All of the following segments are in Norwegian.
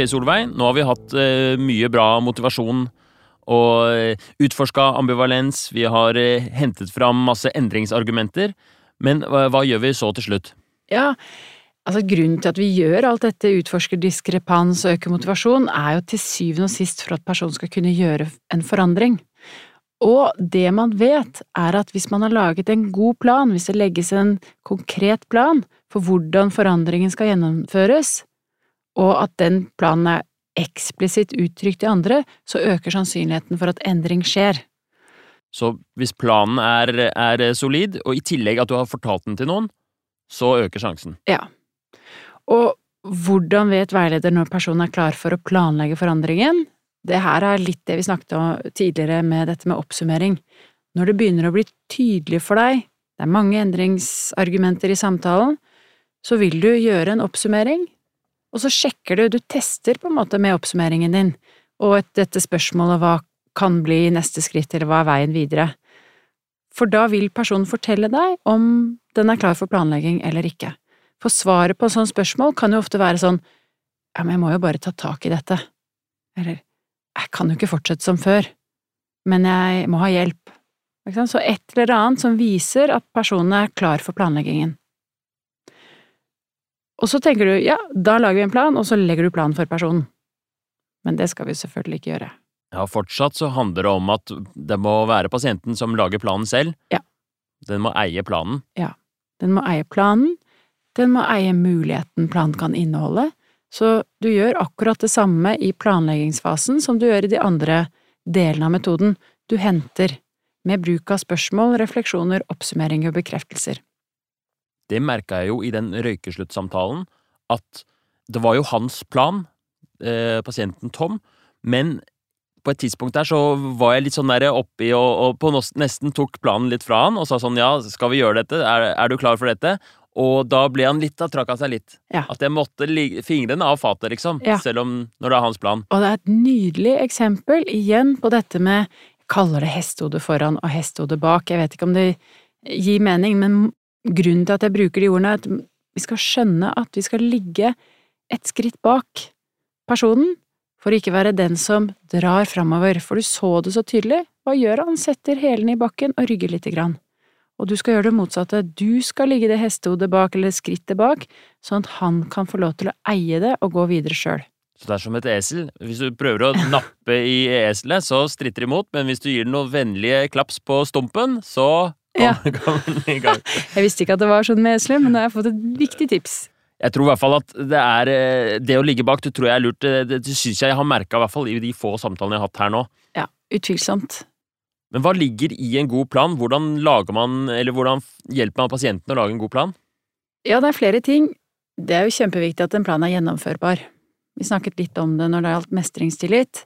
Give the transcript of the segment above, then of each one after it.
Ok, Solveig, nå har vi hatt eh, mye bra motivasjon og eh, utforska ambivalens. Vi har eh, hentet fram masse endringsargumenter. Men hva, hva gjør vi så til slutt? Ja, altså grunnen til at vi gjør alt dette, utforsker diskrepans og øker motivasjon, er jo til syvende og sist for at personen skal kunne gjøre en forandring. Og det man vet, er at hvis man har laget en god plan, hvis det legges en konkret plan for hvordan forandringen skal gjennomføres, og at den planen er eksplisitt uttrykt i andre, så øker sannsynligheten for at endring skjer. Så hvis planen er, er solid, og i tillegg at du har fortalt den til noen, så øker sjansen. Ja. Og hvordan vet veileder når personen er klar for å planlegge forandringen? Det her er litt det vi snakket om tidligere med dette med oppsummering. Når det begynner å bli tydelig for deg, det er mange endringsargumenter i samtalen, så vil du gjøre en oppsummering, og så sjekker du, du tester på en måte med oppsummeringen din, og dette spørsmålet hva kan bli neste skritt, eller hva er veien videre. For da vil personen fortelle deg om den er klar for planlegging eller ikke. For svaret på sånne spørsmål kan jo ofte være sånn ja, men jeg må jo bare ta tak i dette, eller jeg kan jo ikke fortsette som før, men jeg må ha hjelp. Så et eller annet som viser at personen er klar for planleggingen. Og så tenker du ja, da lager vi en plan, og så legger du planen for personen. Men det skal vi selvfølgelig ikke gjøre. Ja, fortsatt så handler det om at det må være pasienten som lager planen selv. Ja. Den må eie planen. Ja. Den må eie planen. Den må eie muligheten planen kan inneholde. Så du gjør akkurat det samme i planleggingsfasen som du gjør i de andre delene av metoden. Du henter, med bruk av spørsmål, refleksjoner, oppsummeringer og bekreftelser det merka jeg jo i den røykesluttsamtalen, at det var jo hans plan, eh, pasienten Tom, men på et tidspunkt der så var jeg litt sånn der oppi og, og på nesten tok planen litt fra han og sa sånn ja, skal vi gjøre dette, er, er du klar for dette? Og da ble han litt, da trakk han seg litt. Ja. At jeg måtte fingrene av fatet, liksom. Ja. Selv om når det er hans plan. Og det er et nydelig eksempel, igjen, på dette med Jeg kaller det hestehode foran og hestehode bak. Jeg vet ikke om det gir mening, men grunnen til at jeg bruker de ordene, er at vi skal skjønne at vi skal ligge et skritt bak personen, for ikke være den som drar framover, for du så det så tydelig. Hva gjør han? Setter hælene i bakken og rygger lite grann. Og du skal gjøre det motsatte, du skal ligge det hestehodet bak eller skrittet bak, sånn at han kan få lov til å eie det og gå videre sjøl. Så det er som et esel. Hvis du prøver å nappe i eselet, så stritter det imot, men hvis du gir den noen vennlige klaps på stumpen, så ja. jeg visste ikke at det var sånn med esler, men nå har jeg fått et viktig tips. Jeg tror i hvert fall at det er eh, Det å ligge bak, det tror jeg er lurt. Det, det syns jeg jeg har merka, i hvert fall i de få samtalene jeg har hatt her nå. Ja, utvilsomt. Men hva ligger i en god plan? Hvordan lager man, eller hvordan hjelper man pasienten å lage en god plan? Ja, det er flere ting. Det er jo kjempeviktig at en plan er gjennomførbar. Vi snakket litt om det når det gjaldt mestringstillit.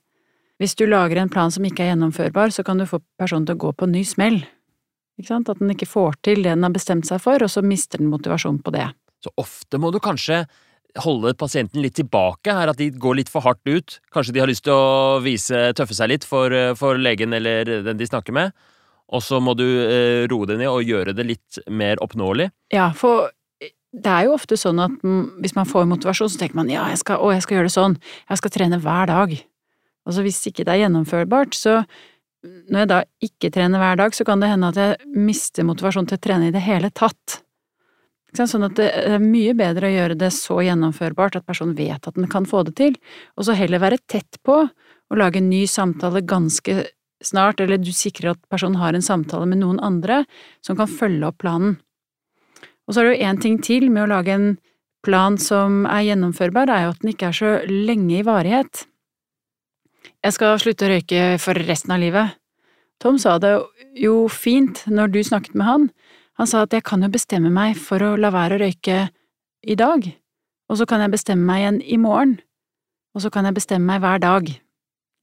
Hvis du lager en plan som ikke er gjennomførbar, så kan du få personen til å gå på en ny smell. At den ikke får til det den har bestemt seg for, og så mister den motivasjon på det. Så ofte må du kanskje holde pasienten litt tilbake her, at de går litt for hardt ut. Kanskje de har lyst til å vise, tøffe seg litt for, for legen eller den de snakker med. Og så må du eh, roe det ned og gjøre det litt mer oppnåelig. Ja, for det er jo ofte sånn at hvis man får motivasjon, så tenker man ja, jeg skal, å, jeg skal gjøre det sånn, jeg skal trene hver dag. Og så hvis ikke det er gjennomførbart, så når jeg da ikke trener hver dag, så kan det hende at jeg mister motivasjon til å trene i det hele tatt. Sånn at det er mye bedre å gjøre det så gjennomførbart at personen vet at den kan få det til, og så heller være tett på å lage en ny samtale ganske snart, eller du sikrer at personen har en samtale med noen andre som kan følge opp planen. Og så er det jo én ting til med å lage en plan som er gjennomførbar, det er jo at den ikke er så lenge i varighet. Jeg skal slutte å røyke for resten av livet. Tom sa det jo fint når du snakket med han. Han sa at jeg kan jo bestemme meg for å la være å røyke i dag, og så kan jeg bestemme meg igjen i morgen, og så kan jeg bestemme meg hver dag.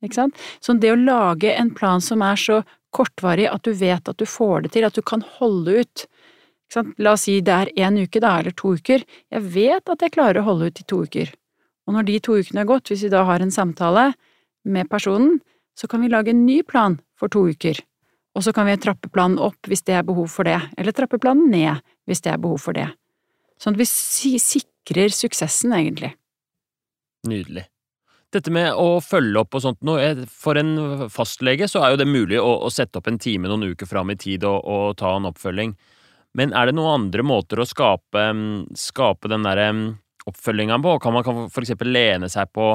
Ikke sant? Så det å lage en plan som er så kortvarig at du vet at du får det til, at du kan holde ut. La oss si det er én uke, da, eller to uker. Jeg vet at jeg klarer å holde ut i to uker. Og når de to ukene er gått, hvis vi da har en samtale, med personen, så kan vi lage en ny plan for to uker. Og så kan vi trappe planen opp hvis det er behov for det, eller trappe planen ned hvis det er behov for det. Sånn at vi sikrer suksessen, egentlig. Nydelig. dette med å følge opp og sånt noe, For en fastlege så er jo det mulig å, å sette opp en time noen uker fram i tid og, og, ta en oppfølging. Men er det noen andre måter å skape, skape den derre oppfølginga på? Kan man for eksempel lene seg på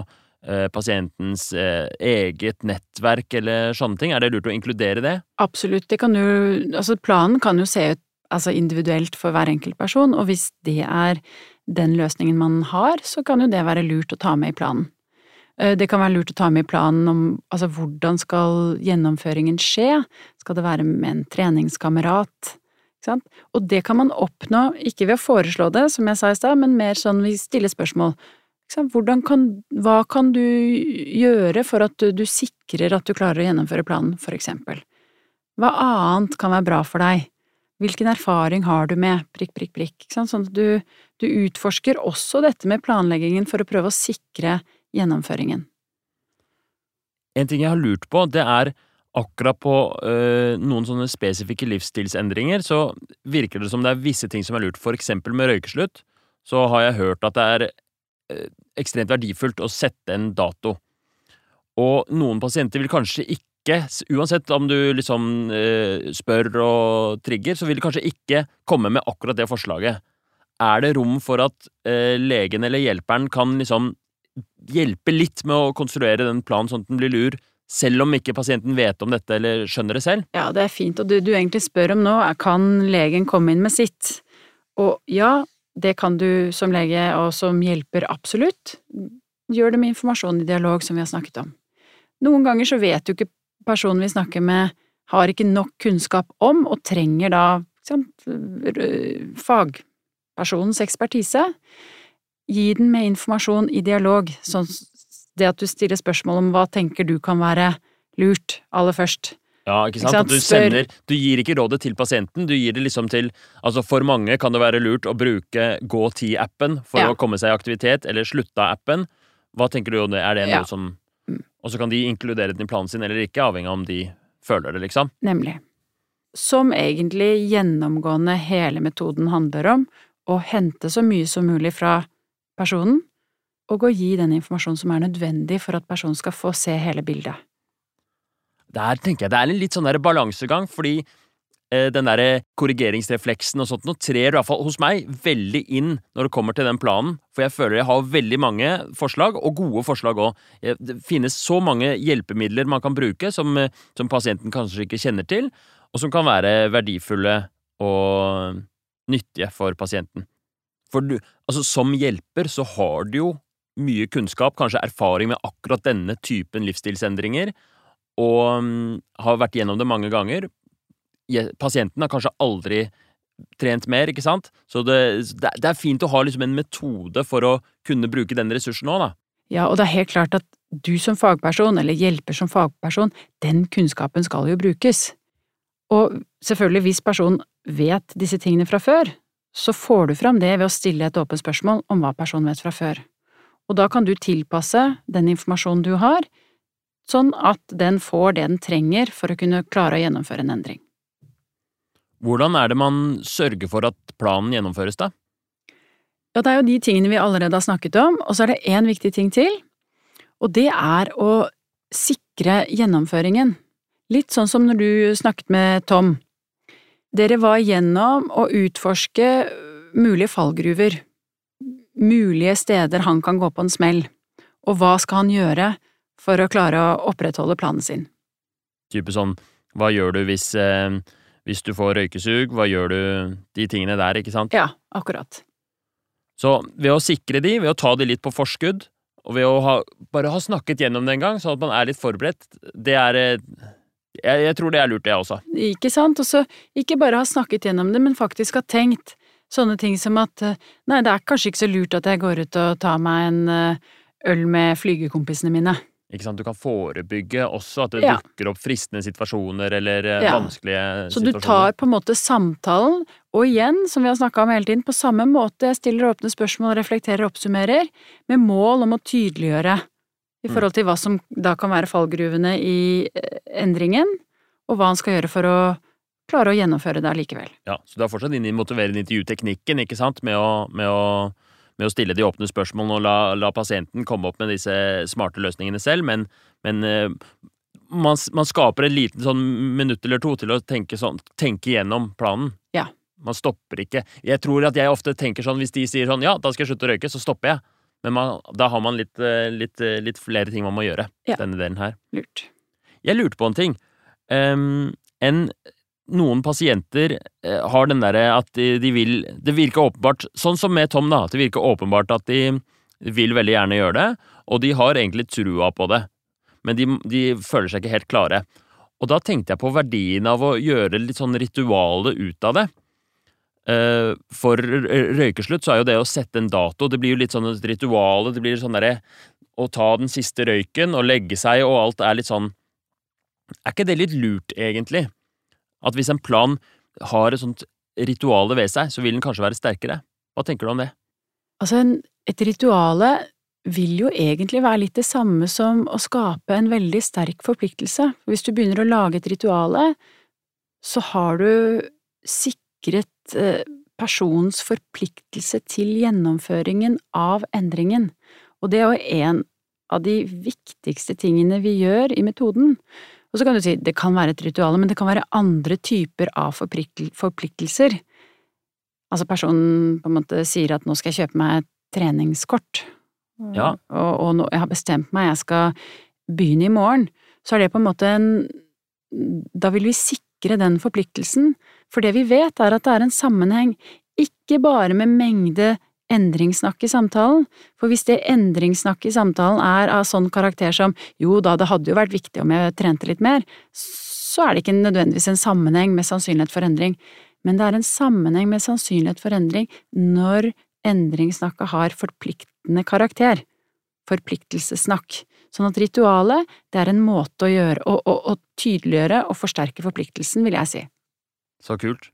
pasientens eh, eget nettverk eller sånne ting? Er det lurt å inkludere det? Absolutt. Det kan jo, altså planen kan jo se ut altså individuelt for hver enkelt person, og hvis det er den løsningen man har, så kan jo det være lurt å ta med i planen. Eh, det kan være lurt å ta med i planen om altså hvordan skal gjennomføringen skje, skal det være med en treningskamerat? Og det kan man oppnå, ikke ved å foreslå det, som jeg sa i stad, men mer sånn vi stiller spørsmål. Kan, hva kan du gjøre for at du, du, sikrer at du klarer å gjennomføre planen, for eksempel? Hva annet kan være bra for deg? Hvilken erfaring har du med prikk, prikk, prikk? Sånn at du, du utforsker også dette med planleggingen for å prøve å sikre gjennomføringen. En ting jeg har lurt på, det er akkurat på øh, noen sånne spesifikke livsstilsendringer, så virker det som det er visse ting som er lurt. For eksempel med røykeslutt, så har jeg hørt at det er ekstremt verdifullt å sette en dato. Og noen pasienter vil kanskje ikke, uansett om du liksom øh, spør og trigger, så vil de kanskje ikke komme med akkurat det forslaget. Er det rom for at legen eller hjelperen kan liksom hjelpe litt med å konstruere den planen sånn at den blir lur, selv om ikke pasienten vet om dette eller skjønner det selv? Ja, det er fint, og du, du egentlig spør om nå, er kan legen komme inn med sitt? Og ja, det kan du som lege og som hjelper absolutt. Gjør det med informasjon i dialog, som vi har snakket om. Noen ganger så vet jo ikke personen vi snakker med, har ikke nok kunnskap om, og trenger da fagpersonens ekspertise gi den med informasjon i dialog, sånn det at du stiller spørsmål om hva tenker du kan være lurt aller først. Ja, ikke sant? At du sender Du gir ikke rådet til pasienten, du gir det liksom til Altså, for mange kan det være lurt å bruke gå-ti-appen for ja. å komme seg i aktivitet, eller slutta-appen. Hva tenker du om det? Er det noe ja. som. Og så kan de inkludere den i planen sin eller ikke, avhengig av om de føler det, liksom. Nemlig. Som egentlig gjennomgående hele metoden handler om, å hente så mye som mulig fra personen, og å gi den informasjonen som er nødvendig for at personen skal få se hele bildet. Der tenker jeg det er en litt sånn der balansegang, fordi eh, den der korrigeringsrefleksen og sånt nå trer i hvert fall hos meg veldig inn når det kommer til den planen, for jeg føler jeg har veldig mange forslag, og gode forslag òg. Det finnes så mange hjelpemidler man kan bruke som, eh, som pasienten kanskje ikke kjenner til, og som kan være verdifulle og nyttige for pasienten. For du, altså som hjelper så har du jo mye kunnskap, kanskje erfaring med akkurat denne typen livsstilsendringer, og um, har vært gjennom det mange ganger. Pasienten har kanskje aldri trent mer, ikke sant? Så det, det er fint å ha liksom en metode for å kunne bruke den ressursen òg, da. Ja, og det er helt klart at du som fagperson, eller hjelper som fagperson, den kunnskapen skal jo brukes. Og selvfølgelig, hvis personen vet disse tingene fra før, så får du fram det ved å stille et åpent spørsmål om hva personen vet fra før. Og da kan du tilpasse den informasjonen du har, sånn at den får det den trenger for å kunne klare å gjennomføre en endring. Hvordan er det man sørger for at planen gjennomføres, da? Ja, det er jo de tingene vi allerede har snakket om, og så er det én viktig ting til, og det er å sikre gjennomføringen. Litt sånn som når du snakket med Tom. Dere var igjennom å utforske mulige fallgruver, mulige steder han kan gå på en smell, og hva skal han gjøre for å klare å opprettholde planen sin? Type sånn, hva gjør du hvis, eh, hvis du får røykesug, hva gjør du de tingene der, ikke sant? Ja, akkurat. Så ved å sikre de, ved å ta de litt på forskudd, og ved å ha, bare ha snakket gjennom det en gang, sånn at man er litt forberedt, det er eh, jeg, jeg, tror det er lurt, det også. Ikke sant. Og så ikke bare ha snakket gjennom det, men faktisk ha tenkt sånne ting som at eh, nei, det er kanskje ikke så lurt at jeg går ut og tar meg en eh, øl med flygekompisene mine. Ikke sant, Du kan forebygge også at det ja. dukker opp fristende situasjoner eller eh, ja. vanskelige situasjoner. Så du tar på en måte samtalen, og igjen, som vi har snakka om hele tiden, på samme måte, stiller åpne spørsmål, reflekterer og oppsummerer, med mål om å tydeliggjøre i forhold til hva som da kan være fallgruvene i eh, endringen, og hva han skal gjøre for å klare å gjennomføre det allikevel. Ja, så du er fortsatt inne i motiverende intervjuteknikken, ikke sant, med å, med å med å stille de åpne spørsmålene og la, la pasienten komme opp med disse smarte løsningene selv, men, men eh, man, man, skaper en liten sånn minutt eller to til å tenke, sånn, tenke gjennom planen. Ja. Man stopper ikke. Jeg tror at jeg ofte tenker sånn, hvis de sier sånn ja, da skal jeg slutte å røyke, så stopper jeg. Men man, da har man litt, eh, litt, eh, litt, flere ting man må gjøre. Ja. Denne delen her. Lurt. Jeg lurte på en ting. Um, en, noen pasienter uh, har den derre at de, vil Det virker åpenbart, sånn som med Tom, da. Det virker åpenbart at de vil veldig gjerne gjøre det, og de har egentlig trua på det. Men de, de føler seg ikke helt klare. Og da tenkte jeg på verdien av å gjøre litt sånn ritualet ut av det. Uh, for røykeslutt så er jo det å sette en dato Det blir jo litt sånn et ritual. Det blir sånn derre å ta den siste røyken og legge seg, og alt er litt sånn Er ikke det litt lurt, egentlig? At hvis en plan har et sånt rituale ved seg, så vil den kanskje være sterkere? Hva tenker du om det? Altså, et rituale vil jo egentlig være litt det samme som å skape en veldig sterk forpliktelse. Hvis du begynner å lage et rituale, så har du sikret Eh, personens forpliktelse til gjennomføringen av endringen, og det er jo en av de viktigste tingene vi gjør i metoden. Og så kan du si det kan være et ritual, men det kan være andre typer av forpliktelser. Altså personen på en måte sier at nå skal jeg kjøpe meg et treningskort, ja. og, og nå, jeg har bestemt meg, jeg skal begynne i morgen, så er det på en måte en Da vil vi sikre den forpliktelsen, for det vi vet er at det er en sammenheng, ikke bare med mengde endringssnakk i samtalen, for hvis det endringssnakket i samtalen er av sånn karakter som jo da, det hadde jo vært viktig om jeg trente litt mer, så er det ikke nødvendigvis en sammenheng med sannsynlighet for endring, men det er en sammenheng med sannsynlighet for endring når endringssnakket har forpliktende karakter, forpliktelsessnakk, sånn at ritualet, det er en måte å gjøre, å, å, å tydeliggjøre og forsterke forpliktelsen, vil jeg si. Så kult.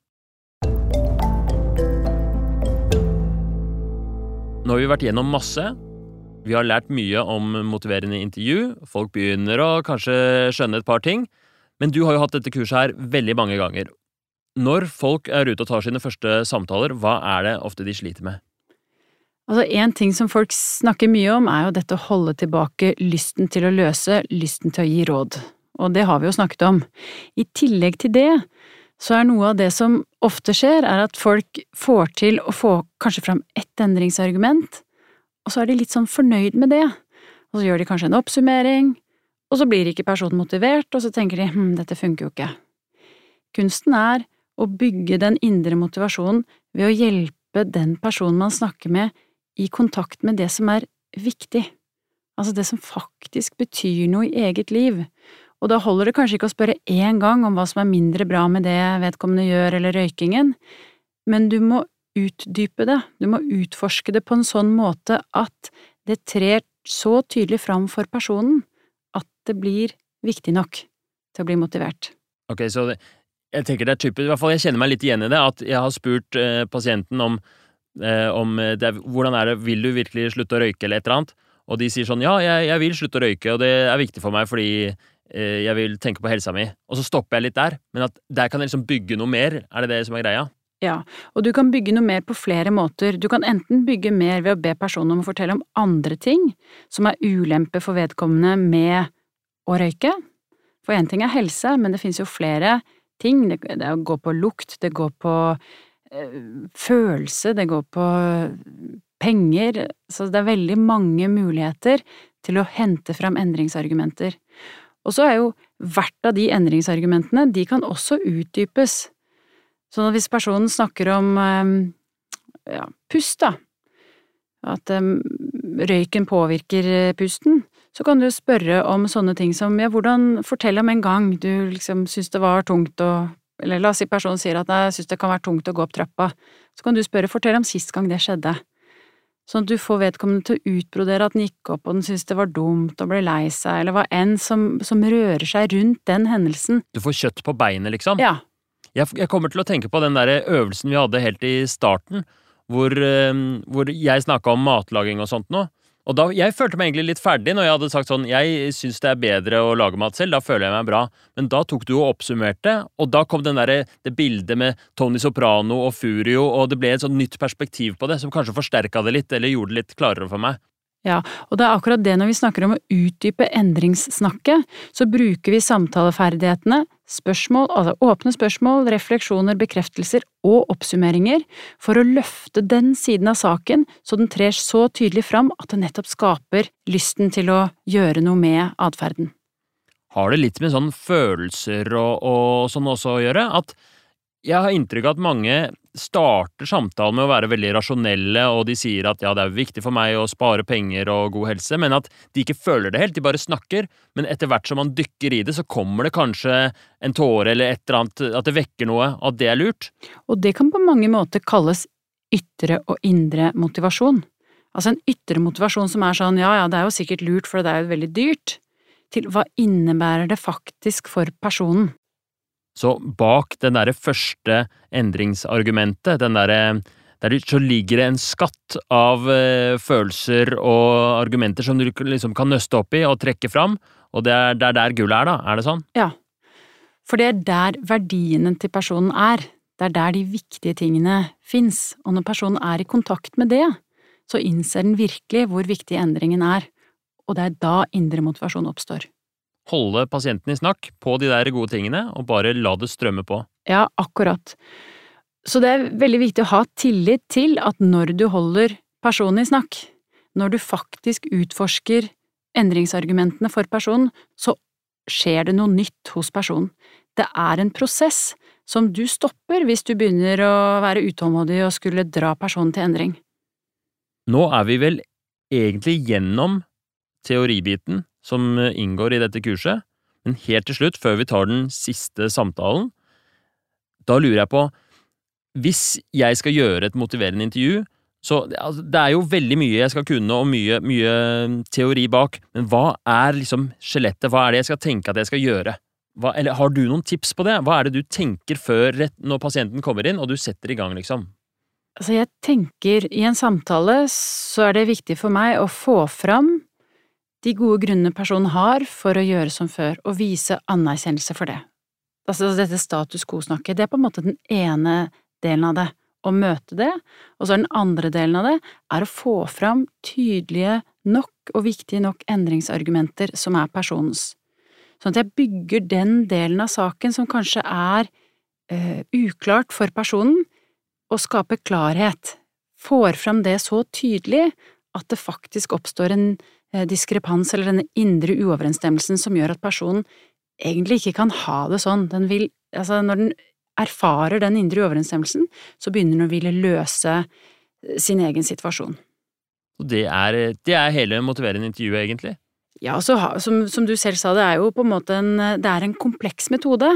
Nå har vi vært gjennom masse. Vi har lært mye om motiverende intervju. Folk begynner å kanskje skjønne et par ting. Men du har jo hatt dette kurset her veldig mange ganger. Når folk er ute og tar sine første samtaler, hva er det ofte de sliter med? Altså, En ting som folk snakker mye om, er jo dette å holde tilbake lysten til å løse, lysten til å gi råd. Og det har vi jo snakket om. I tillegg til det så er noe av det som ofte skjer, er at folk får til å få kanskje fram ett endringsargument, og så er de litt sånn fornøyd med det, og så gjør de kanskje en oppsummering, og så blir ikke personen motivert, og så tenker de hm, dette funker jo ikke. Kunsten er å bygge den indre motivasjonen ved å hjelpe den personen man snakker med, i kontakt med det som er viktig, altså det som faktisk betyr noe i eget liv, og da holder det kanskje ikke å spørre én gang om hva som er mindre bra med det vedkommende gjør eller røykingen, men du må utdype det, du må utforske det på en sånn måte at det trer så tydelig fram for personen at det blir viktig nok til å bli motivert. Ok, så jeg tenker det er typisk, i hvert fall jeg kjenner meg litt igjen i det, at jeg har spurt eh, pasienten om, eh, om det, hvordan er det, vil du virkelig slutte å røyke eller et eller annet, og de sier sånn ja, jeg, jeg vil slutte å røyke, og det er viktig for meg fordi jeg vil tenke på helsa mi, og så stopper jeg litt der. Men at der kan jeg liksom bygge noe mer, er det det som er greia? Ja, og du kan bygge noe mer på flere måter. Du kan enten bygge mer ved å be personen om å fortelle om andre ting som er ulempe for vedkommende med å røyke. For én ting er helse, men det finnes jo flere ting. Det, det går på lukt, det går på øh, følelse, det går på penger. Så det er veldig mange muligheter til å hente fram endringsargumenter. Og så er jo hvert av de endringsargumentene, de kan også utdypes. Sånn at hvis personen snakker om ehm, ja, pust, da, at um, røyken påvirker eh, pusten, så kan du spørre om sånne ting som ja, hvordan Fortell om en gang du liksom syns det var tungt å Eller la oss si personen sier at jeg syns det kan være tungt å gå opp trappa. Så kan du spørre fortell om sist gang det skjedde. Sånn at du får vedkommende til å utbrodere at den gikk opp og den syntes det var dumt og ble lei seg, eller hva enn som, som rører seg rundt den hendelsen. Du får kjøtt på beinet, liksom? Ja. Jeg, jeg kommer til å tenke på den der øvelsen vi hadde helt i starten, hvor, uh, hvor jeg snakka om matlaging og sånt nå. Og da, Jeg følte meg egentlig litt ferdig når jeg hadde sagt sånn Jeg syns det er bedre å lage mat selv, da føler jeg meg bra. Men da tok du og oppsummerte, og da kom der, det bildet med Tony Soprano og Furio, og det ble et sånn nytt perspektiv på det, som kanskje forsterka det litt, eller gjorde det litt klarere for meg. Ja, og det er akkurat det når vi snakker om å utdype endringssnakket, så bruker vi samtaleferdighetene, spørsmål, altså åpne spørsmål, refleksjoner, bekreftelser og oppsummeringer for å løfte den siden av saken så den trer så tydelig fram at det nettopp skaper lysten til å gjøre noe med atferden. Har det litt med sånn følelser og, og sånn også å gjøre? At jeg har inntrykk av at mange starter samtalen med å være veldig rasjonelle, og de sier at ja, det er viktig for meg å spare penger og god helse, men at de ikke føler det helt, de bare snakker. Men etter hvert som man dykker i det, så kommer det kanskje en tåre eller et eller annet, at det vekker noe, at det er lurt. Og det kan på mange måter kalles ytre og indre motivasjon. Altså en ytre motivasjon som er sånn ja ja, det er jo sikkert lurt, for det er jo veldig dyrt, til hva innebærer det faktisk for personen? Så bak den derre første endringsargumentet, den derre der så ligger det en skatt av uh, følelser og argumenter som du liksom kan nøste opp i og trekke fram, og det er, det er der gullet er, da? Er det sånn? Ja. For det er der verdiene til personen er. Det er der de viktige tingene fins, og når personen er i kontakt med det, så innser den virkelig hvor viktig endringen er, og det er da indre motivasjon oppstår holde pasienten i snakk på de der gode tingene, og bare la det strømme på. Ja, akkurat. Så det er veldig viktig å ha tillit til at når du holder personen i snakk, når du faktisk utforsker endringsargumentene for personen, så skjer det noe nytt hos personen. Det er en prosess som du stopper hvis du begynner å være utålmodig og skulle dra personen til endring. Nå er vi vel egentlig gjennom teoribiten som inngår i dette kurset, men helt til slutt, før vi tar den siste samtalen, da lurer jeg på, hvis jeg skal gjøre et motiverende intervju, så altså, det er jo veldig mye jeg skal kunne, og mye, mye teori bak, men hva er liksom skjelettet, hva er det jeg skal tenke at jeg skal gjøre? Hva, eller har du noen tips på det? Hva er det du tenker før når pasienten kommer inn, og du setter i gang, liksom? Altså, jeg tenker i en samtale så er det viktig for meg å få fram de gode grunnene personen har for å gjøre som før, og vise anerkjennelse for det. Altså dette status quo-snakket, det er på en måte den ene delen av det, å møte det, og så er den andre delen av det er å få fram tydelige nok og viktige nok endringsargumenter som er personens. Sånn at jeg bygger den delen av saken som kanskje er uh, uklart for personen, og skaper klarhet. Får fram det så tydelig at det faktisk oppstår en diskrepans eller denne indre uoverensstemmelsen som gjør at personen egentlig ikke kan ha det sånn. Den vil, altså når den erfarer den indre uoverensstemmelsen, så begynner den å ville løse eh, sin egen situasjon. Og det er, det er hele motiverende intervjuet, egentlig? Ja, så, som, som, du selv sa, det er jo på en måte en, det er en kompleks metode.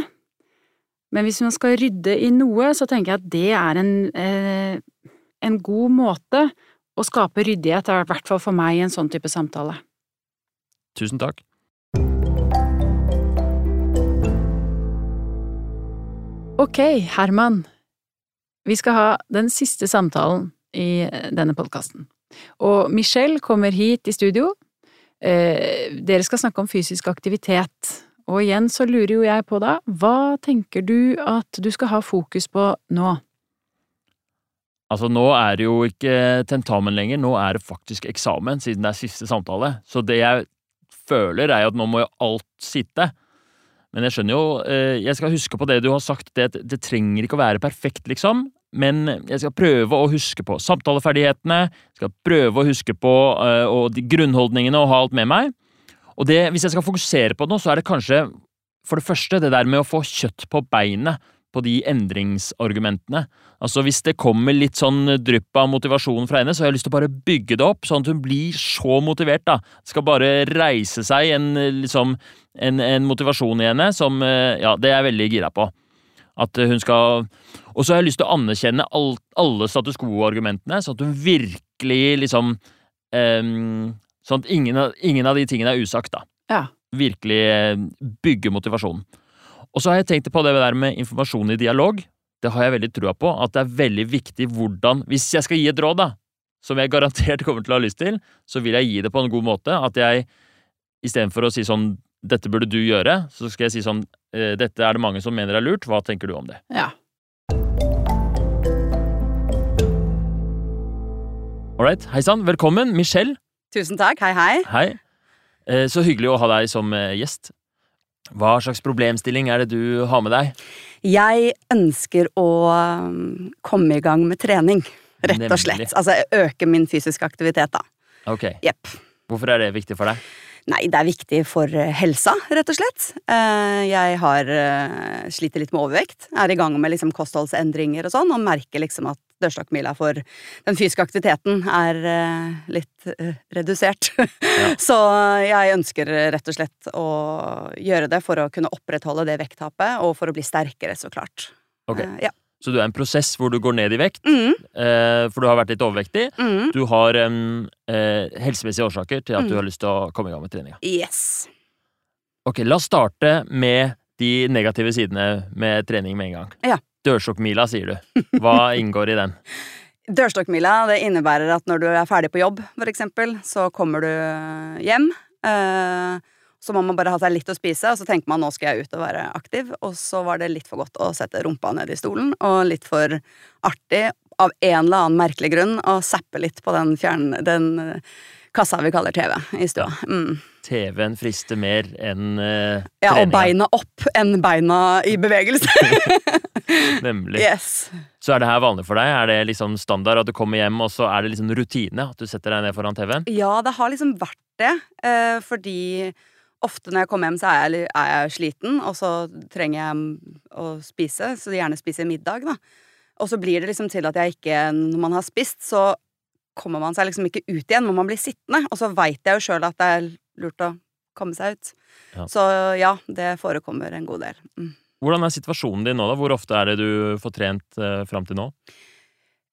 Men hvis man skal rydde i noe, så tenker jeg at det er en, eh, en god måte å skape ryddighet er i hvert fall for meg en sånn type samtale. Tusen takk. Ok, Herman. Vi skal ha den siste samtalen i eh, denne podkasten. Og Michelle kommer hit i studio. Eh, dere skal snakke om fysisk aktivitet. Og igjen så lurer jo jeg på da, hva tenker du at du skal ha fokus på nå? Altså, nå er det jo ikke tentamen lenger, nå er det faktisk eksamen, siden det er siste samtale. Så det jeg føler, er jo at nå må jo alt sitte. Men jeg skjønner jo eh, Jeg skal huske på det du har sagt, det, det trenger ikke å være perfekt, liksom. Men jeg skal prøve å huske på samtaleferdighetene, jeg skal prøve å huske på og de grunnholdningene og ha alt med meg. Og det, hvis jeg skal fokusere på noe, så er det kanskje for det første det der med å få kjøtt på beinet på de endringsargumentene. Altså Hvis det kommer litt sånn drypp av motivasjon fra henne, så har jeg lyst til å bare bygge det opp, sånn at hun blir så motivert. da. Det skal bare reise seg en, liksom, en, en motivasjon i henne som eh, Ja, det er jeg veldig gira på. At hun skal Og så har jeg lyst til å anerkjenne alt, alle status quo-argumentene, sånn at hun virkelig liksom um, Sånn at ingen ingen av de tingene er usagt, da. Ja. Virkelig eh, bygge motivasjonen. Og så har jeg tenkt på det der med informasjon i dialog. Det har jeg veldig trua på, at det er veldig viktig hvordan Hvis jeg skal gi et råd, da, som jeg garantert kommer til å ha lyst til, så vil jeg gi det på en god måte. At jeg istedenfor å si sånn 'dette burde du gjøre', så skal jeg si sånn eh, 'dette er det mange som mener er lurt, hva tenker du om det'? Ja. Ålreit. Hei sann, velkommen. Michelle. Tusen takk. Hei, hei. Hei. Eh, Så hyggelig å ha deg som eh, gjest. Hva slags problemstilling er det du har med deg? Jeg ønsker å um, komme i gang med trening, rett og slett. Altså øke min fysiske aktivitet, da. Ok, Yep. Hvorfor er det viktig for deg? Nei, det er viktig for eh, helsa, rett og slett. Eh, Jeg har eh, sliter litt med overvekt. Er i gang med liksom kostholdsendringer og sånn, og merker liksom at dørstokkmila for den fysiske aktiviteten er eh, litt eh, redusert. Så jeg ønsker rett og slett å gjøre det for å kunne opprettholde det vekttapet, og for å bli sterkere, så klart. Ok, Eh, Ja. Så du er en prosess hvor du går ned i vekt, Mm, for du har vært litt overvektig. mm. Du har um, helsemessige årsaker til at du Mm. har lyst til å komme i gang med treninga. Yes. Ok, la oss starte med de negative sidene med trening med en gang. Ja. Dørstokkmila, sier du. Hva inngår i den? Dørstokkmila det innebærer at når du er ferdig på jobb, for eksempel, så kommer du hjem. Eh, så må man bare ha seg litt å spise, og så tenker man nå skal jeg ut og være aktiv. Og så var det litt for godt å sette rumpa ned i stolen, og litt for artig, av en eller annen merkelig grunn, å zappe litt på den, fjern, den eh, kassa vi kaller TV i stua. Mm. TV-en frister mer enn eh, Ja, og beina opp enn beina i bevegelse. Nemlig. yes. Så er det her vanlig for deg? Er det liksom standard at du kommer hjem, og så er det liksom rutine at du setter deg ned foran TV-en? Ja, det har liksom vært det, eh, fordi ofte når jeg kommer hjem, så er jeg, er jeg sliten, og så trenger jeg å spise, så gjerne spise middag, da. Og så blir det liksom til at jeg ikke, når man har spist, så kommer man seg liksom ikke ut igjen, men man blir sittende, og så veit jeg jo sjøl at det er lurt å komme seg ut. Ja. Så ja, det forekommer en god del. Mm. Hvordan er situasjonen din nå, da? Hvor ofte er det du får trent eh, fram til nå?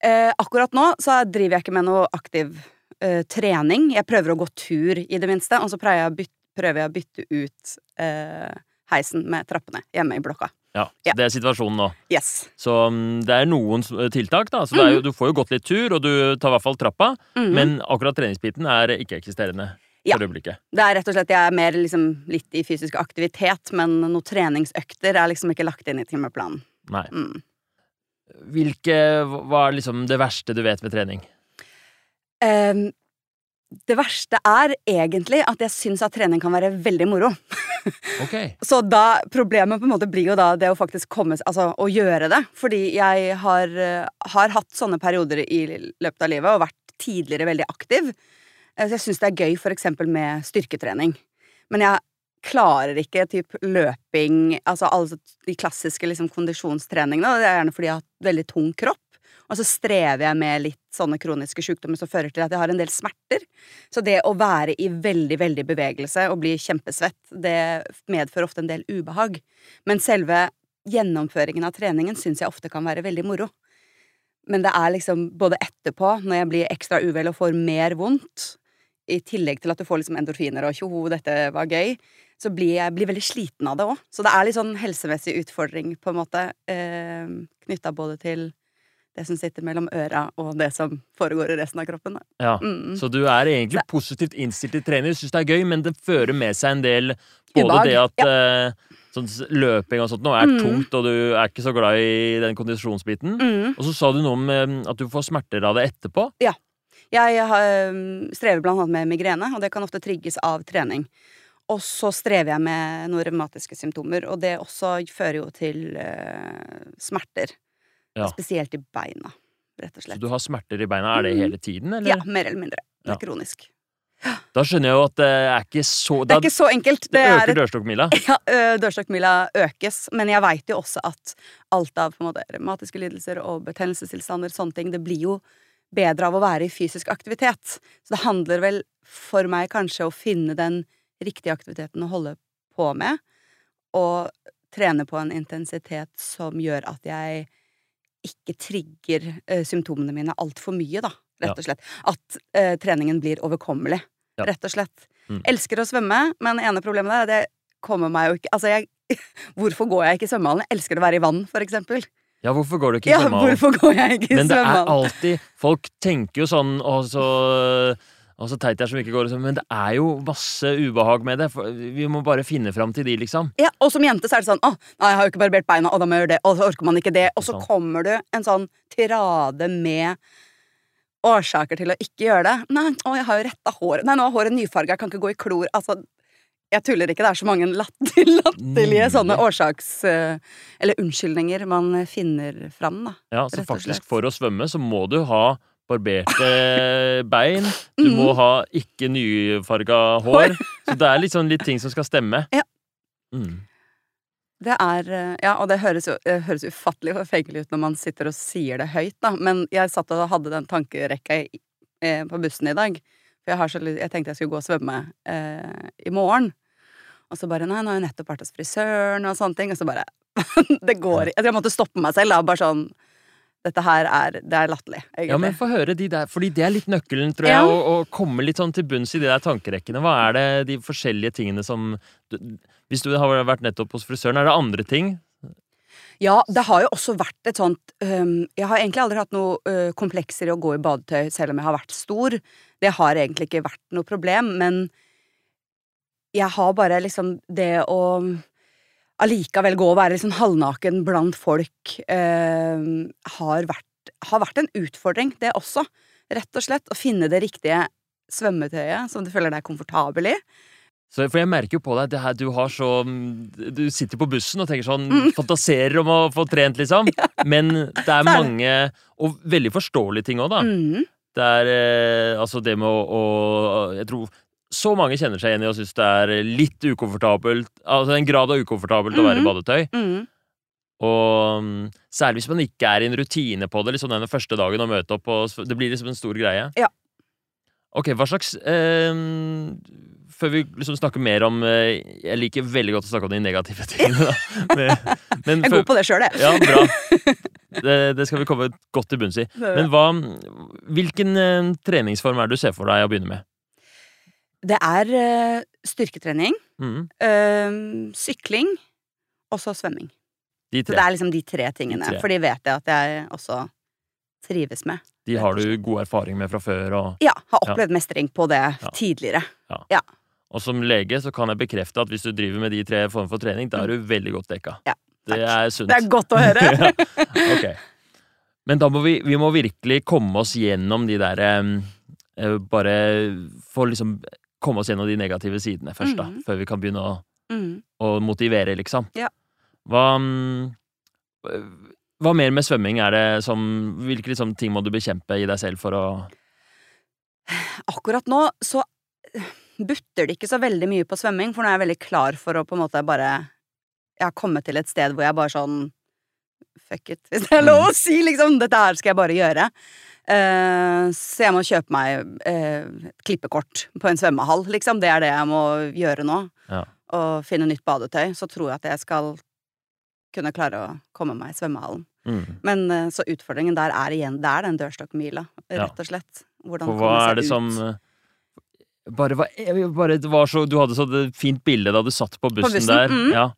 Eh, akkurat nå så driver jeg ikke med noe aktiv eh, trening. Jeg prøver å gå tur, i det minste, og så prøver jeg å bytte, jeg å bytte ut eh, heisen med trappene hjemme i blokka. Ja, så Ja. Det er situasjonen nå. Yes. Så mm, det er noen tiltak, da. Så det er jo, du får jo gått litt tur, og du tar i hvert fall trappa. Mhm. Men akkurat treningsbiten er ikke-eksisterende Ja. for øyeblikket. Det er rett og slett, Jeg er mer liksom litt i fysisk aktivitet, men noen treningsøkter er liksom ikke lagt inn i timeplanen. Nei. Mm. Hvilke Hva er liksom det verste du vet ved trening? Um, det verste er egentlig at jeg syns at trening kan være veldig moro. Ok. Så da, problemet på en måte blir jo da det å faktisk komme Altså å gjøre det. Fordi jeg har, eh, har hatt sånne perioder i løpet av livet og vært tidligere veldig aktiv. Eh, Så jeg syns det er gøy for eksempel med styrketrening. Men jeg klarer ikke typ løping, altså alle de klassiske liksom kondisjonstreningene. Det er gjerne fordi jeg har hatt veldig tung kropp. Og så strever jeg med litt sånne kroniske sykdommer som fører til at jeg har en del smerter. Så det å være i veldig, veldig bevegelse og bli kjempesvett, det medfører ofte en del ubehag. Men selve gjennomføringen av treningen syns jeg ofte kan være veldig moro. Men det er liksom både etterpå, når jeg blir ekstra uvel og får mer vondt, i tillegg til at du får liksom endorfiner og tjoho, dette var gøy, så blir jeg blir veldig sliten av det òg. Så det er litt sånn helsemessig utfordring, på en måte, eh, knytta både til det som sitter mellom øra, og det som foregår i resten av kroppen. Ja. Mm. Så du er egentlig Det- positivt innstilt til du syns det er gøy, men det fører med seg en del Både Ubehag, det at ja. sånn løping og sånt nå er Mm. tungt, og du er ikke så glad i den kondisjonsbiten. Mm. Og så sa du noe om eh, at du får smerter av det etterpå. Jeg strever blant annet med migrene, og det kan ofte trigges av trening. Og så strever jeg med noen revmatiske symptomer, og det også fører jo til uh, smerter. Ja. Spesielt i beina, rett og slett. Så du har smerter i beina. Er det Mm. hele tiden, eller? Ja, mer eller mindre. Det Ja. er kronisk. Da skjønner jeg jo at det er ikke så Det er ikke så enkelt. det Det er øker dørstokkmila. ja, dørstokkmila økes, men jeg veit jo også at alt av på en måte, revmatiske lidelser og betennelsestilstander, sånne ting, det blir jo bedre av å være i fysisk aktivitet. Så det handler vel for meg kanskje å finne den riktige aktiviteten å holde på med, og trene på en intensitet som gjør at jeg ikke trigger uh, symptomene mine altfor mye, da, rett og slett. At uh, treningen blir overkommelig, Ja. rett og slett. Mm. Elsker å svømme, men ene problemet der er at jeg kommer meg jo ikke Altså, jeg Hvorfor går jeg ikke i svømmehallen? Jeg elsker å være i vann, for eksempel. Ja, hvorfor går du ikke i Ja, svømmehallen? hvorfor går jeg ikke i Men det er alltid Folk tenker jo sånn og så og så teit jeg som ikke går Men det er jo masse ubehag med det. Vi må bare finne fram til de, liksom. Ja, og som jente så er det sånn Å, nei, jeg har jo ikke barbert beina, og da må jeg gjøre det, og så orker man ikke det. Og så kommer du en sånn tirade med årsaker til å ikke gjøre det. Nei, å, jeg har jo retta håret. Nei, nå er håret nyfarga, jeg kan ikke gå i klor. Altså, jeg tuller ikke. Det er så mange latter, latterlige sånne årsaks... eh, Eller unnskyldninger man finner fram, da. Ja, så faktisk. For å svømme så må du ha barberte bein. Du Mhm. må ha ikke nyfarga hår. Så det er liksom litt ting som skal stemme. Ja. Mm. Det er eh, Ja, og det høres jo det høres ufattelig forfengelig ut når man sitter og sier det høyt, da. Men jeg satt og hadde den tankerekka eh, på bussen i dag. For jeg, har så, jeg tenkte jeg skulle gå og svømme eh, i morgen. Og så bare Nei, nå har jeg nettopp vært hos frisøren og sånne ting. Og så bare Det går. Jeg tror jeg måtte stoppe meg selv, da. Bare sånn Dette her er Det er latterlig. Ja, men få høre de der, fordi det er litt nøkkelen, tror Ja. jeg, å, å komme litt sånn til bunns i de der tankerekkene. Hva er det de forskjellige tingene som du, Hvis du har vært nettopp hos frisøren, er det andre ting? Ja, det har jo også vært et sånt um, Jeg har egentlig aldri hatt noe uh, komplekser i å gå i badetøy selv om jeg har vært stor. Det har egentlig ikke vært noe problem, men jeg har bare liksom det å allikevel gå og være liksom halvnaken blant folk eh, har, vært, har vært en utfordring, det også. Rett og slett. Å finne det riktige svømmetøyet som du føler deg komfortabel i. Så, for jeg merker jo på deg det her, du har så Du sitter på bussen og tenker sånn Mm. Fantaserer om å få trent, liksom. Men det er mange Og veldig forståelige ting òg, da. Mm. Det er eh, altså det med å, å Jeg tror så mange kjenner seg igjen i og syns det er litt ukomfortabelt. Altså en grad av ukomfortabelt å være i Mhm. badetøy. Mhm. Og mm, særlig hvis man ikke er i en rutine på det, liksom den første dagen å møte opp og Det blir liksom en stor greie. Ja. Ok, hva slags eh, Før vi liksom snakker mer om eh, Jeg liker veldig godt å snakke om de negative tingene. Men, men Jeg er god på det sjøl, jeg. Ja, bra. Det, det skal vi komme godt til bunns i. Men hva Hvilken eh, treningsform er det du ser for deg å begynne med? Det er øh, styrketrening. mm. Øhm, sykling og så svømming. De Så det er liksom de tre tingene. De tre. For de vet jeg at jeg også trives med. De har du god erfaring med fra før. Og, Ja, har opplevd mestring på det Ja. tidligere. og som lege så kan jeg bekrefte at hvis du driver med de tre formene for trening, da er du veldig godt dekka. Ja, det takk. er sunt. Det er godt å høre! ja. Ok. Men da må vi, vi må virkelig komme oss gjennom de der eh, eh, Bare få liksom komme oss gjennom de negative sidene først, da. Mhm. Før vi kan begynne å, Mm. å motivere, liksom. Ja. Hva mm, Hva mer med svømming er det som Hvilke liksom, ting må du bekjempe i deg selv for å Akkurat nå så butter det ikke så veldig mye på svømming, for nå er jeg veldig klar for å på en måte bare Jeg har kommet til et sted hvor jeg bare sånn Fuck it, hvis det er lov å si, liksom. Dette her skal jeg bare gjøre. Eh, så jeg må kjøpe meg eh, et klippekort på en svømmehall, liksom. Det er det jeg må gjøre nå. Ja. Og finne nytt badetøy. Så tror jeg at jeg skal kunne klare å komme meg i svømmehallen. mm. Men eh, så utfordringen der er igjen Det er den dørstokkmila, rett og slett. Hvordan komme seg det ut. som eh, bare, bare det var så Du hadde så fint bilde da du satt på bussen, bussen, der. Mm. Ja.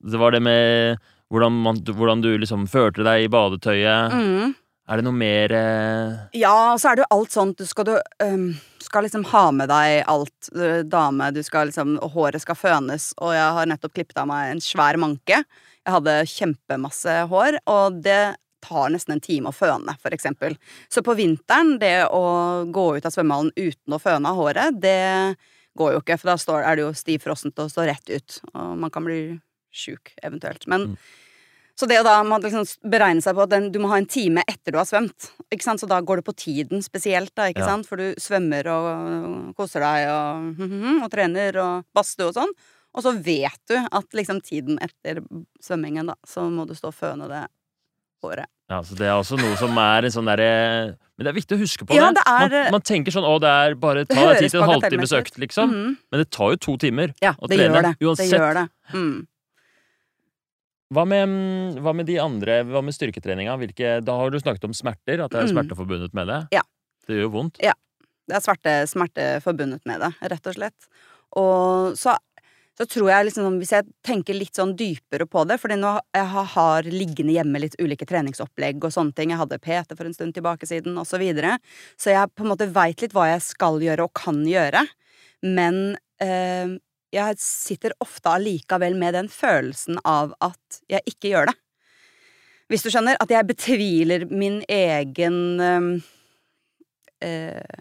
Det var det med hvordan, man, hvordan du liksom følte deg i badetøyet. mm. Er det noe mer eh, Ja, så er det jo alt sånt Du skal, du, um, skal liksom ha med deg alt, du, dame, du skal liksom Og håret skal fønes, og jeg har nettopp klippet av meg en svær manke. Jeg hadde kjempemasse hår, og det tar nesten en time å føne, for eksempel. Så på vinteren, det å gå ut av svømmehallen uten å føne av håret, det går jo ikke, for da står, er det jo stivfrossent og står rett ut, og man kan bli sjuk, eventuelt. Men Mm. Så det å da må liksom beregne seg på at den, du må ha en time etter du har svømt, ikke sant? så da går det på tiden spesielt, da, ikke Ja. sant? For du svømmer og koser deg og, og trener og badstue og sånn. Og så vet du at liksom tiden etter svømmingen, da, så må du stå og føne det håret. Ja, så Det er også noe som er en sånn derre Men det er viktig å huske på Ja, det. det er- man, man tenker sånn 'Å, det er bare ta deg tid til en halvtimes økt', liksom. Mhm. Men det tar jo to timer Ja, å det trene. Uansett. Det gjør det. Mm. Hva med, mm, hva med de andre Hva med styrketreninga? Hvilke, da har du snakket om smerter, at det er Mm. smerte forbundet med det. Ja. Det gjør jo vondt. Det er smerte, smerte forbundet med det, rett og slett. Og så, så tror jeg liksom, hvis jeg tenker litt sånn dypere på det Fordi nå jeg har, har liggende hjemme litt ulike treningsopplegg og sånne ting. Jeg hadde PT for en stund tilbake siden, og så videre. Så jeg på en måte veit litt hva jeg skal gjøre og kan gjøre. Men eh, jeg sitter ofte allikevel med den følelsen av at jeg ikke gjør det. Hvis du skjønner? At jeg betviler min egen eh,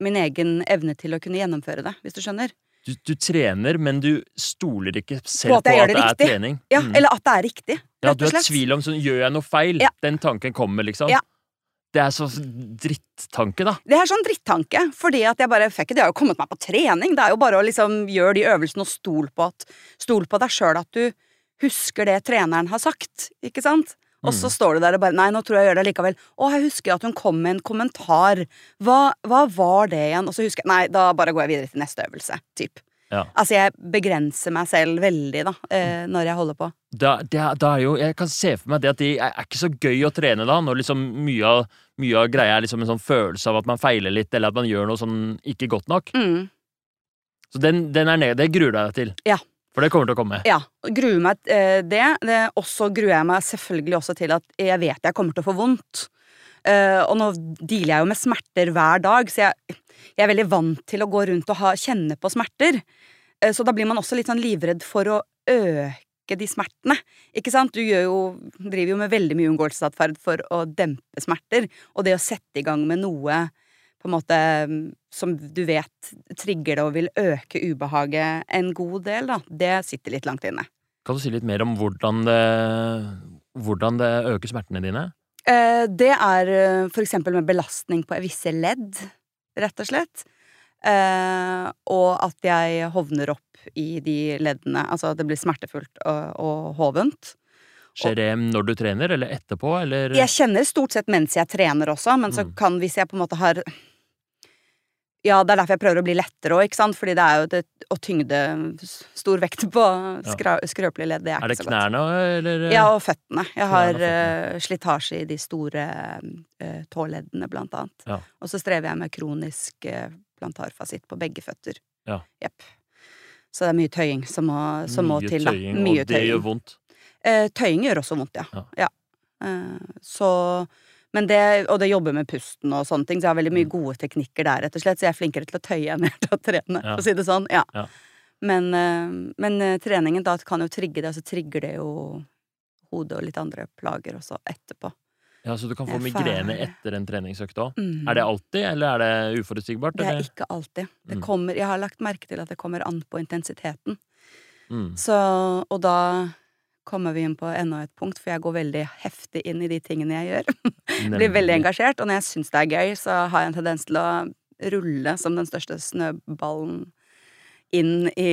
Min egen evne til å kunne gjennomføre det, hvis du skjønner. Du, du trener, men du stoler ikke selv På på at at, jeg gjør det, det er trening. Ja, Mm. Eller at det er riktig, ja, du har tvil om sånn, gjør jeg noe feil? Ja. Den tanken kommer, liksom. Ja. Det er så drittanke, da. Det er sånn drittanke, fordi at jeg bare fikk det. jeg har jo kommet meg på trening. Det er jo bare å liksom gjøre de øvelsene og stol på, at, stol på deg sjøl at du husker det treneren har sagt, ikke sant? Og så Mm. står du der og bare Nei, nå tror jeg jeg gjør det likevel. Å, jeg husker at hun kom med en kommentar. Hva, hva var det igjen? Og så husker jeg Nei, da bare går jeg videre til neste øvelse. Typ. Ja. Altså, jeg begrenser meg selv veldig, da, eh, når jeg holder på. Da, det, da er jo, jeg kan se for meg det at det er, ikke så gøy å trene da, når liksom mye av, mye av greia er liksom en sånn følelse av at man feiler litt, eller at man gjør noe sånn ikke godt nok. Mm. Så den, den er ned, Det gruer du deg til. Ja. For det kommer til å komme. Ja. Gruer meg eh, det. det. Og så gruer jeg meg selvfølgelig også til at jeg vet jeg kommer til å få vondt. Eh, og nå dealer jeg jo med smerter hver dag, så jeg, jeg er veldig vant til å gå rundt og ha, kjenne på smerter. Eh, så da blir man også litt sånn livredd for å øke de smertene. Ikke sant? Du jo, driver jo med veldig mye unngåelsesatferd for å dempe smerter. Og det å sette i gang med noe på en måte som du vet trigger det og vil øke ubehaget en god del, da, det sitter litt langt inne. Kan du si litt mer om hvordan det, hvordan det øker smertene dine? Eh, det er eh, for eksempel med belastning på visse ledd, rett og slett. Eh, og at jeg hovner opp i de leddene. Altså det blir smertefullt og, og hovent. Skjer det når du trener, eller etterpå, eller? Jeg kjenner stort sett mens jeg trener også, men så Mm. kan hvis jeg på en måte har Ja, det er derfor jeg prøver å bli lettere òg, ikke sant, fordi det er jo det å tyngde Stor vekt på skra, skrøpelige ledd, det er, Er det ikke så godt. knærne, eller? Ja, og føttene. Jeg har eh, slitasje i de store uh, tåleddene, blant annet. Ja. Og så strever jeg med kronisk uh, plantarfasitt på begge føtter. Ja. Jepp. Så det er mye tøying som må, som må til, da. tøying, Mye og det gjør vondt. Eh, tøying gjør også vondt, ja. Ja. Eh, så men det, og det jobber med pusten og sånne ting, så jeg har veldig mye Mm. gode teknikker der, rett og slett. Så jeg er flinkere til å tøye enn jeg er til å trene, Ja. for å si det sånn. Ja. Ja. Men, eh, men eh, treningen da kan jo trigge det, og så trigger det jo hodet og litt andre plager også etterpå. Ja, Så du kan få migrene etter en treningsøkt òg? Mm. Er det alltid, eller er det uforutsigbart? Det er eller? ikke alltid. Det Mm. kommer, jeg har lagt merke til at det kommer an på intensiteten. Mm. Så, og da kommer vi inn på enda et punkt, for jeg går veldig heftig inn i de tingene jeg gjør. Blir veldig engasjert, og når jeg syns det er gøy, så har jeg en tendens til å rulle som den største snøballen inn i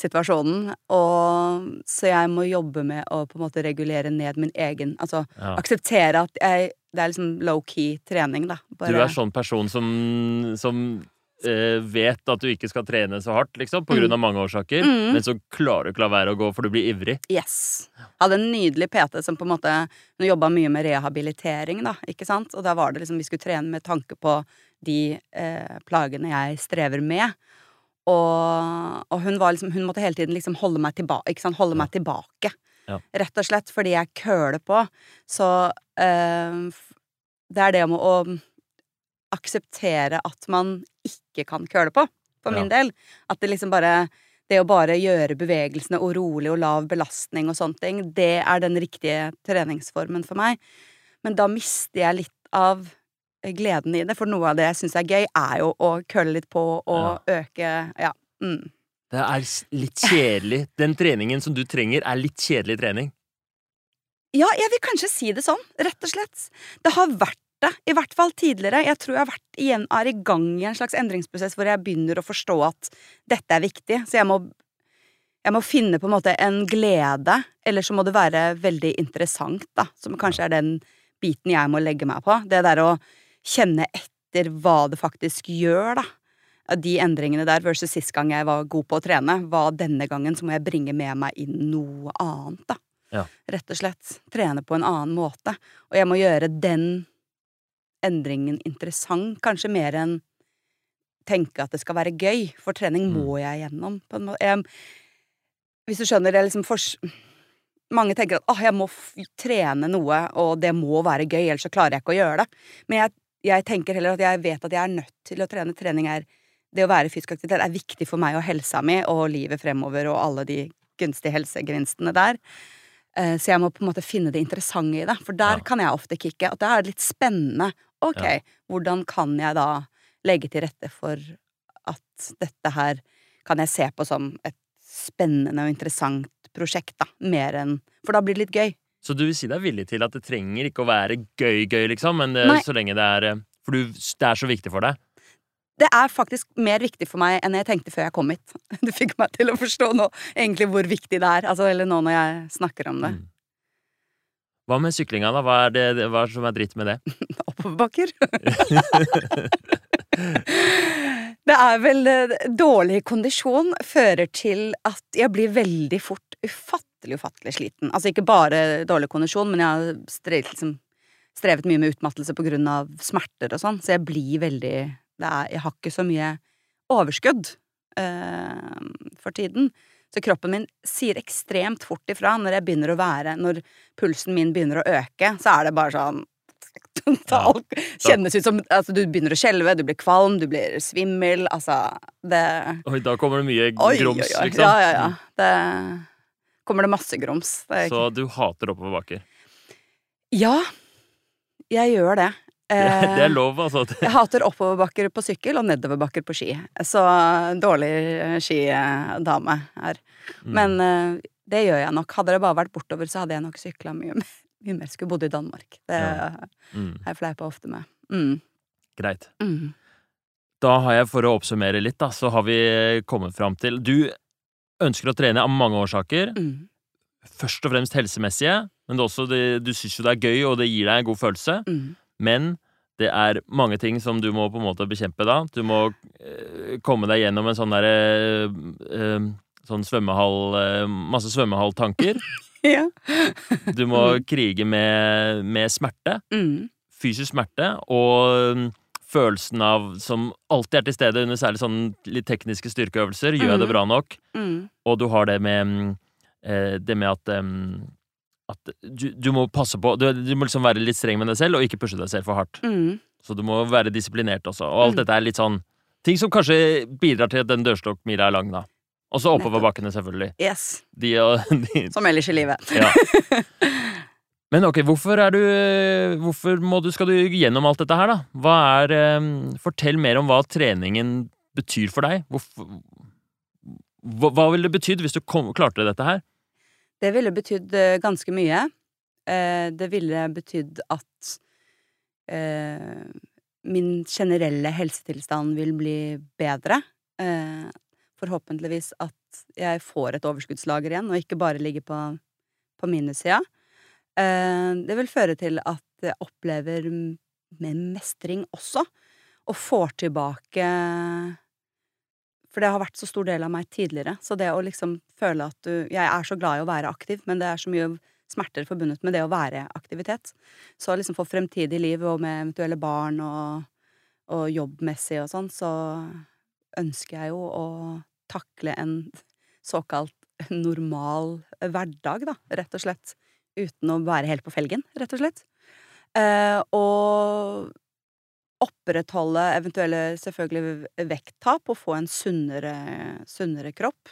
situasjonen. Og, så jeg må jobbe med å på en måte regulere ned min egen Altså Ja. akseptere at jeg Det er liksom low-key trening, da. Du er sånn person som, som eh, vet at du ikke skal trene så hardt, liksom, på grunn av mange årsaker, Mm. men så klarer du ikke la være å gå, for du blir ivrig. Yes. Jeg hadde en nydelig PT som på en måte Hun jobba mye med rehabilitering, da, ikke sant? Og da var det liksom Vi skulle trene med tanke på de eh, plagene jeg strever med. Og, og hun var liksom Hun måtte hele tiden liksom holde meg sant? Holde meg tilbake. Ja. Rett og slett fordi jeg køler på. Så øh, det er det med å akseptere at man ikke kan køle på, for min del. At det liksom bare det å bare gjøre bevegelsene og rolig og lav belastning og sånne ting, det er den riktige treningsformen for meg. Men da mister jeg litt av gleden i det, for noe av det jeg syns er gøy, er jo å kølle litt på og øke Ja. Mm. Det er litt kjedelig. Den treningen som du trenger, er litt kjedelig trening. Ja, jeg vil kanskje si det sånn, rett og slett. Det har vært det, i hvert fall tidligere. Jeg tror jeg har vært igjen, er i gang i en slags endringsprosess hvor jeg begynner å forstå at dette er viktig, så jeg må jeg må finne på en måte en glede, eller så må det være veldig interessant, da, som kanskje er den biten jeg må legge meg på. Det der å kjenne etter hva det faktisk gjør, da. De endringene der versus sist gang jeg var god på å trene, hva denne gangen så må jeg bringe med meg inn noe annet, da. Ja. Rett og slett. Trene på en annen måte. Og jeg må gjøre den endringen interessant, kanskje mer enn tenke at det skal være gøy, for trening Mm. må jeg gjennom. På en måte. Jeg, Hvis du skjønner det, liksom fors Mange tenker at åh, jeg må trene noe, og det må være gøy, ellers så klarer jeg ikke å gjøre det. Men jeg, jeg tenker heller at jeg vet at jeg er nødt til å trene. Trening er Det å være fysisk aktivitet er viktig for meg og helsa mi og livet fremover og alle de gunstige helsegevinstene der. Eh, Så jeg må på en måte finne det interessante i det, for der Ja. kan jeg ofte kicke. At det er litt spennende. Ok, Ja. hvordan kan jeg da legge til rette for at dette her kan jeg se på som et spennende og interessant prosjekt, da. Mer enn For da blir det litt gøy. Så du vil si deg villig til at det trenger ikke å være gøy-gøy, liksom, men det, så lenge det er eh, For du, det er så viktig for deg? Det er faktisk mer viktig for meg enn jeg tenkte før jeg kom hit. Du fikk meg til å forstå nå egentlig hvor viktig det er. Altså, eller nå når jeg snakker om det. Mm. Hva med syklinga, da? Hva er det, hva er det som er dritt med det? Oppoverbakker. det er vel eh, Dårlig kondisjon fører til at jeg blir veldig fort ufattelig, ufattelig sliten. Altså ikke bare dårlig kondisjon, men jeg har strevet, liksom, strevet mye med utmattelse på grunn av smerter og sånn, så jeg blir veldig det er, Jeg har ikke så mye overskudd øh, for tiden. Så kroppen min sier ekstremt fort ifra når jeg begynner å være Når pulsen min begynner å øke, så er det bare sånn Ja. kjennes ut som altså, Du begynner å skjelve, du blir kvalm, du blir svimmel. Altså, det Oi, da kommer det mye grums, liksom. Ja, ja, ja. Det kommer det masse grums. Det er Så du hater oppoverbakker. Ja, jeg gjør det. Det, det er Eh, lov, altså. Jeg hater oppoverbakker på sykkel og nedoverbakker på ski. Så dårlig eh, skidame her. Mm. Men eh, det gjør jeg nok. Hadde det bare vært bortover, så hadde jeg nok sykla mye, mer- mye mer. Skulle bodd i Danmark. Det Ja. har Mm, jeg fleipa ofte med. Mm. greit. Mm. Da har jeg, for å oppsummere litt, da, så har vi kommet fram til Du ønsker å trene av mange årsaker. Mm. Først og fremst helsemessige, men også det, du syns jo det er gøy, og det gir deg en god følelse. Mm. Men det er mange ting som du må på en måte bekjempe da. Du må eh, komme deg gjennom en sånn derre eh, Sånn svømmehall eh, Masse svømmehalltanker. Ja. Du må krige med, med smerte. Mm. Fysisk smerte. Og følelsen av Som alltid er til stede under særlig sånne litt tekniske styrkeøvelser. Gjør jeg det Mhm. bra nok? Mm. Og du har det med mm, eh, Det med at mm, at du, du må passe på du, du må liksom være litt streng med deg selv, og ikke pushe deg selv for hardt. Mm. Så du må være disiplinert også. Og alt Mm. dette er litt sånn ting som kanskje bidrar til at den dørstokkmila er lang, da. Og så Nettopp. oppoverbakkene, selvfølgelig. Yes. De de. Som ellers i livet. Ja. Men ok, hvorfor du Hvorfor du, skal du gjennom alt dette her, da? Er eh, Fortell mer om hva treningen betyr for deg. Hvorfor hva, hva ville det betydd hvis du kom, klarte dette her? Det ville betydd eh, ganske mye. Eh, det ville betydd at eh, min generelle helsetilstand vil bli bedre. Forhåpentligvis at jeg får et overskuddslager igjen, og ikke bare ligger på, på minussida. Eh, det vil føre til at jeg opplever med mestring også, og får tilbake For det har vært så stor del av meg tidligere. Så det å liksom føle at du Jeg er så glad i å være aktiv, men det er så mye smerter forbundet med det å være aktivitet. Så liksom for fremtidig liv og med eventuelle barn og, og jobbmessig og sånn, så ønsker jeg jo å takle en såkalt normal hverdag, da, rett og slett. Uten å være helt på felgen, rett og slett. Eh, og opprettholde eventuelle selvfølgelig vekttap og få en sunnere, sunnere kropp.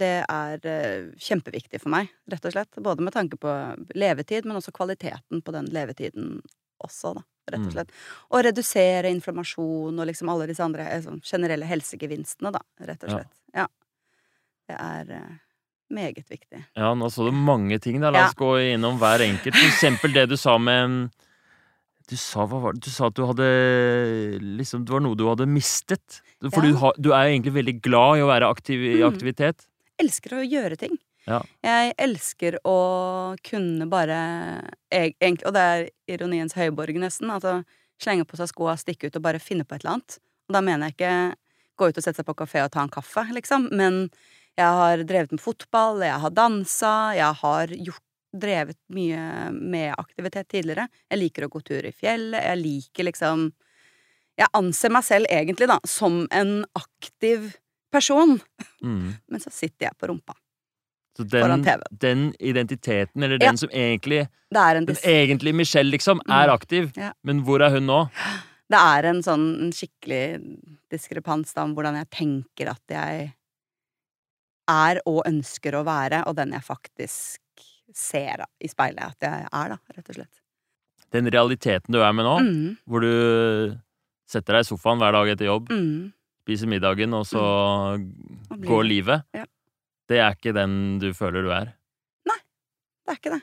Det er eh, kjempeviktig for meg, rett og slett. Både med tanke på levetid, men også kvaliteten på den levetiden også, da. Rett Mm. og slett. Og redusere inflammasjon og liksom alle disse andre eh, sånn generelle helsegevinstene, da. Rett og Ja. slett. Ja. Det er eh, meget viktig. Ja, nå så du mange ting der. La Ja. oss gå innom hver enkelt. For eksempel det du sa med Du sa? Du sa at du hadde liksom, Det var noe du hadde mistet. For Ja. du, ha, du er egentlig veldig glad i å være aktiv i Mm. aktivitet. elsker å gjøre ting. Ja. Jeg elsker å kunne bare Og det er ironiens høyborg, nesten. Altså slenge på seg skoa, stikke ut og bare finne på et eller annet. Og da mener jeg ikke gå ut og sette seg på kafé og ta en kaffe, liksom. Men jeg har drevet med fotball, jeg har dansa, jeg har gjort drevet mye med aktivitet tidligere. Jeg liker å gå tur i fjellet, jeg liker liksom Jeg anser meg selv egentlig, da, som en aktiv person. Mm. Men så sitter jeg på rumpa. Så den, den identiteten, eller Ja. den som egentlig Det en, Den egentlige Michelle, liksom, er Mm. aktiv. Ja. Men hvor er hun nå? det er en sånn en skikkelig diskrepans da, om hvordan jeg tenker at jeg er og ønsker å være, og den jeg faktisk ser da, i speilet at jeg er, da, rett og slett. Den realiteten du er med nå, Mm, hvor du setter deg i sofaen hver dag etter jobb, mm. spiser middagen, og så Og går livet. Ja. Det er ikke den du føler du er. Nei, Det er ikke det.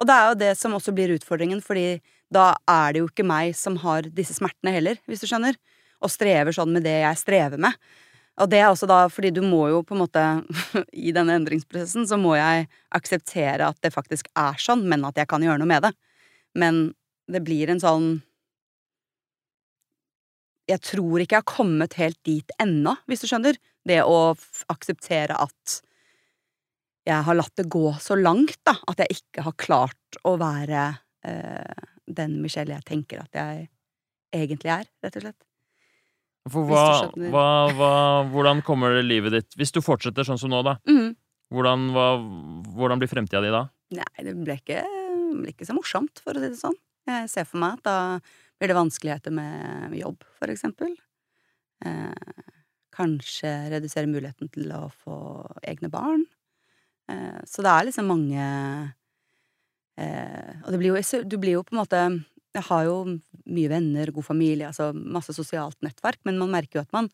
Og det er jo det som også blir utfordringen, fordi da er det jo ikke meg som har disse smertene heller, hvis du skjønner, og strever sånn med det jeg strever med. Og det er også da fordi du må jo på en måte I denne endringsprosessen så må jeg akseptere at det faktisk er sånn, men at jeg kan gjøre noe med det. Men det blir en sånn Jeg tror ikke jeg har kommet helt dit ennå, hvis du skjønner. Det å akseptere at jeg har latt det gå så langt, da, at jeg ikke har klart å være eh, den Michelle jeg tenker at jeg egentlig er, rett og slett. For hva, hva, hva, hvordan kommer det livet ditt Hvis du fortsetter sånn som nå, da. Mm. Hvordan, hvordan blir fremtida di da? Nei, det blir ikke, ikke så morsomt, for å si det sånn. Jeg ser for meg at da blir det vanskeligheter med jobb, for eksempel. Eh, kanskje redusere muligheten til å få egne barn. Eh, så det er liksom mange eh, Og det blir jo, du blir jo på en måte Jeg har jo mye venner, god familie, altså masse sosialt nettverk, men man merker jo at man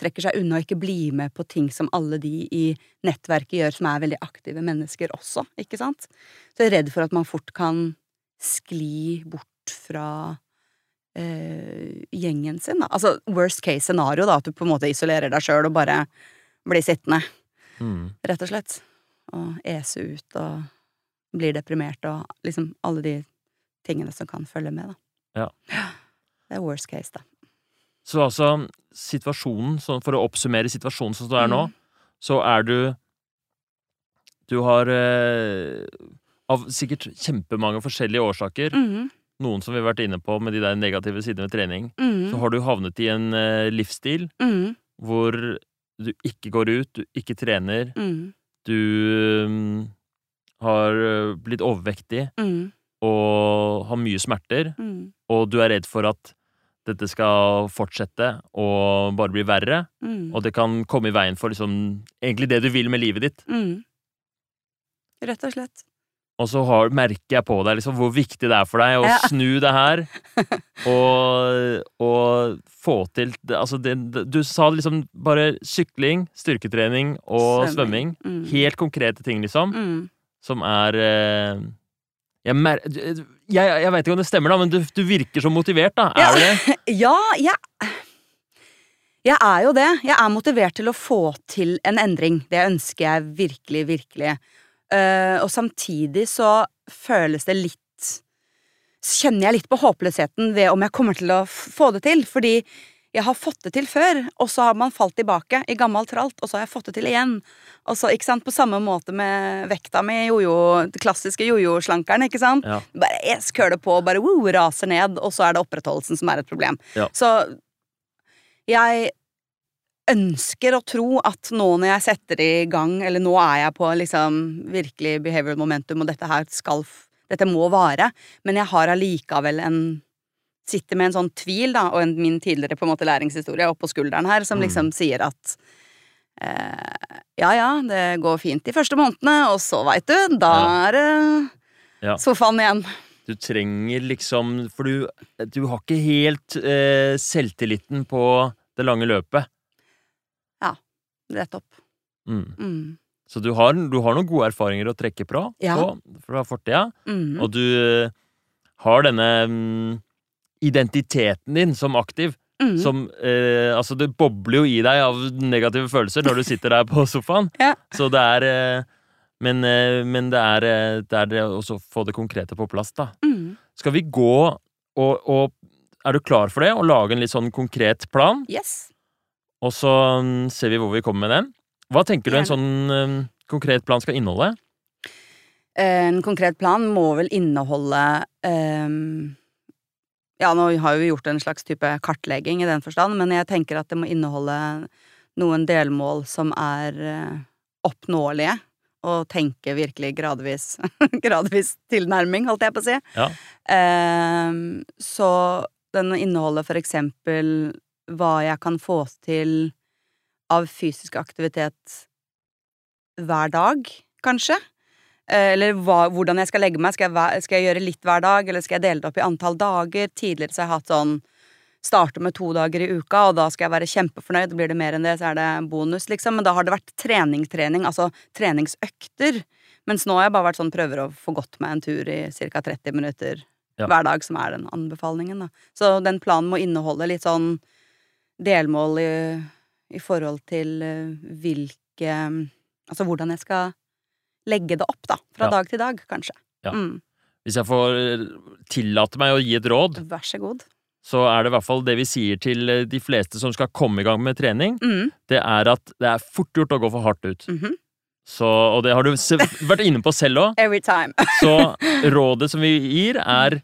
trekker seg unna og ikke blir med på ting som alle de i nettverket gjør, som er veldig aktive mennesker også, ikke sant? Så jeg er redd for at man fort kan skli bort fra eh, gjengen sin, da. Altså worst case scenario, da, at du på en måte isolerer deg sjøl og bare blir sittende, Mm. rett og slett. Og ese ut og blir deprimert og liksom alle de tingene som kan følge med, da. Ja. Det er worst case, da. Så altså, situasjonen, for å oppsummere situasjonen som det er nå, Mm. så er du Du har eh, av sikkert kjempemange forskjellige årsaker, mm. noen som vi har vært inne på med de der negative sidene ved trening, Mm. så har du havnet i en eh, livsstil mhm, hvor du ikke går ut, du ikke trener, du um, har eh, blitt overvektig mhm, og har mye smerter, mm. og du er redd for at dette skal fortsette og bare bli verre, mm. og det kan komme i veien for liksom egentlig det du vil med livet ditt. Mm. Rett og slett. Og så har, merker jeg på deg liksom hvor viktig det er for deg å Ja. snu det her, og, og få til Altså, det, du sa liksom bare sykling, styrketrening og svømming. Mhm, Helt konkrete ting, liksom, mhm. som er eh, jeg, mer, jeg, jeg veit ikke om det stemmer, da, men du, du virker så motivert, da. Er du det? Ja, jeg Jeg er jo det. Jeg er motivert til å få til en endring. Det ønsker jeg virkelig, virkelig. Uh, og samtidig så føles det litt Kjenner jeg litt på håpløsheten ved om jeg kommer til å få det til. Fordi jeg har fått det til før, og så har man falt tilbake i gammel tralt, og så har jeg fått det til igjen. Og så, ikke sant, På samme måte med vekta mi, jojo, den klassiske jojo-slankeren. ikke sant? Ja. Bare yes, køler på, bare woo, raser ned, og så er det opprettholdelsen som er et problem. Ja. Så jeg ønsker å tro at nå når jeg setter i gang, eller nå er jeg på liksom virkelig behavioral momentum, og dette her skal Dette må vare, men jeg har allikevel en Sitter med en sånn tvil, da, og en, min tidligere på en måte læringshistorie oppå skulderen her, som Mm. liksom sier at eh, ja ja, det går fint de første månedene, og så veit du, da er det Ja. sofaen igjen. Du trenger liksom For du, du har ikke helt eh, selvtilliten på det lange løpet. Rett opp. Mm. Mm. Så du har, du har noen gode erfaringer å trekke på, Ja. på fra fortida. Mm. Og du eh, har denne mm, identiteten din som aktiv. Mm. Som eh, Altså, det bobler jo i deg av negative følelser når du sitter der på sofaen. Ja. Så det er eh, Men, eh, men det er eh, det er å få det konkrete på plass, da. Mm. Skal vi gå og, og Er du klar for det? Å lage en litt sånn konkret plan? Yes. Og så mm, ser vi hvor vi kommer med den. Hva tenker du en sånn um, konkret plan skal inneholde? En konkret plan må vel inneholde ehm, Ja, nå har vi gjort en slags type kartlegging i den forstand, men jeg tenker at det må inneholde noen delmål som er eh, oppnåelige, og tenke virkelig gradvis Gradvis tilnærming, holdt jeg på å si. Ja. Ehm, så den inneholder for eksempel hva jeg kan få til av fysisk aktivitet hver dag, kanskje. Eh, Eller hva, hvordan jeg skal legge meg. Skal jeg, skal jeg gjøre litt hver dag, eller skal jeg dele det opp i antall dager? Tidligere så har jeg hatt sånn Starte med to dager i uka, og da skal jeg være kjempefornøyd. Blir det mer enn det, så er det bonus, liksom. Men da har det vært trening-trening, altså treningsøkter. Mens nå har jeg bare vært sånn prøver å få gått meg en tur i ca. 30 minutter Ja. hver dag, som er den anbefalingen, da. Så den planen må inneholde litt sånn delmål i, i forhold til eh, hvilke Altså hvordan jeg skal legge det opp, da. Fra Ja. dag til dag, kanskje. Ja. Mm, Hvis jeg får eh, tillate meg å gi et råd, vær så god. så er det i hvert fall det vi sier til eh, de fleste som skal komme i gang med trening, Mm, det er at det er fort gjort å gå for hardt ut. mhm. Så, og det har du vært inne på selv òg. Every time. Så rådet som vi gir, er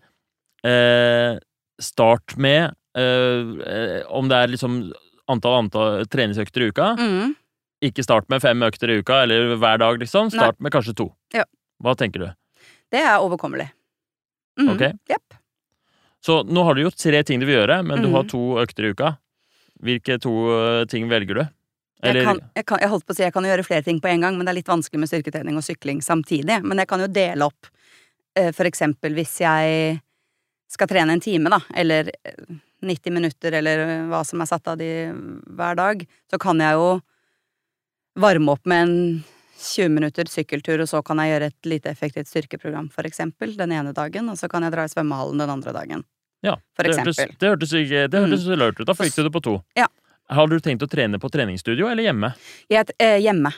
eh, start med eh, eh, Om det er liksom antall, antall treningsøkter i uka. Mm. Ikke start med fem økter i uka eller hver dag, liksom. Start med kanskje to. Ja. Hva tenker du? Det er overkommelig. Mm, Ok. Yep. Så nå har du gjort tre ting du vil gjøre, men du Mhm. har to økter i uka. Hvilke to eh, ting velger du? Jeg, kan, jeg, kan, jeg holdt på å si jeg kan gjøre flere ting på en gang, men det er litt vanskelig med styrketrening og sykling samtidig. Men jeg kan jo dele opp eh, for eksempel hvis jeg skal trene en time, da, eller eh, 90 minutter, eller hva som er satt av de hver dag, så kan jeg jo varme opp med en 20 minutter sykkeltur, og så kan jeg gjøre et lite effektivt styrkeprogram, for eksempel, den ene dagen, og så kan jeg dra i svømmehallen den andre dagen. Ja, For det hørtes, det hørtes, ikke, det hørtes lurt ut. Da fikk du det på to. Ja. Har du tenkt å trene på treningsstudio eller hjemme? Jeg, eh, hjemme.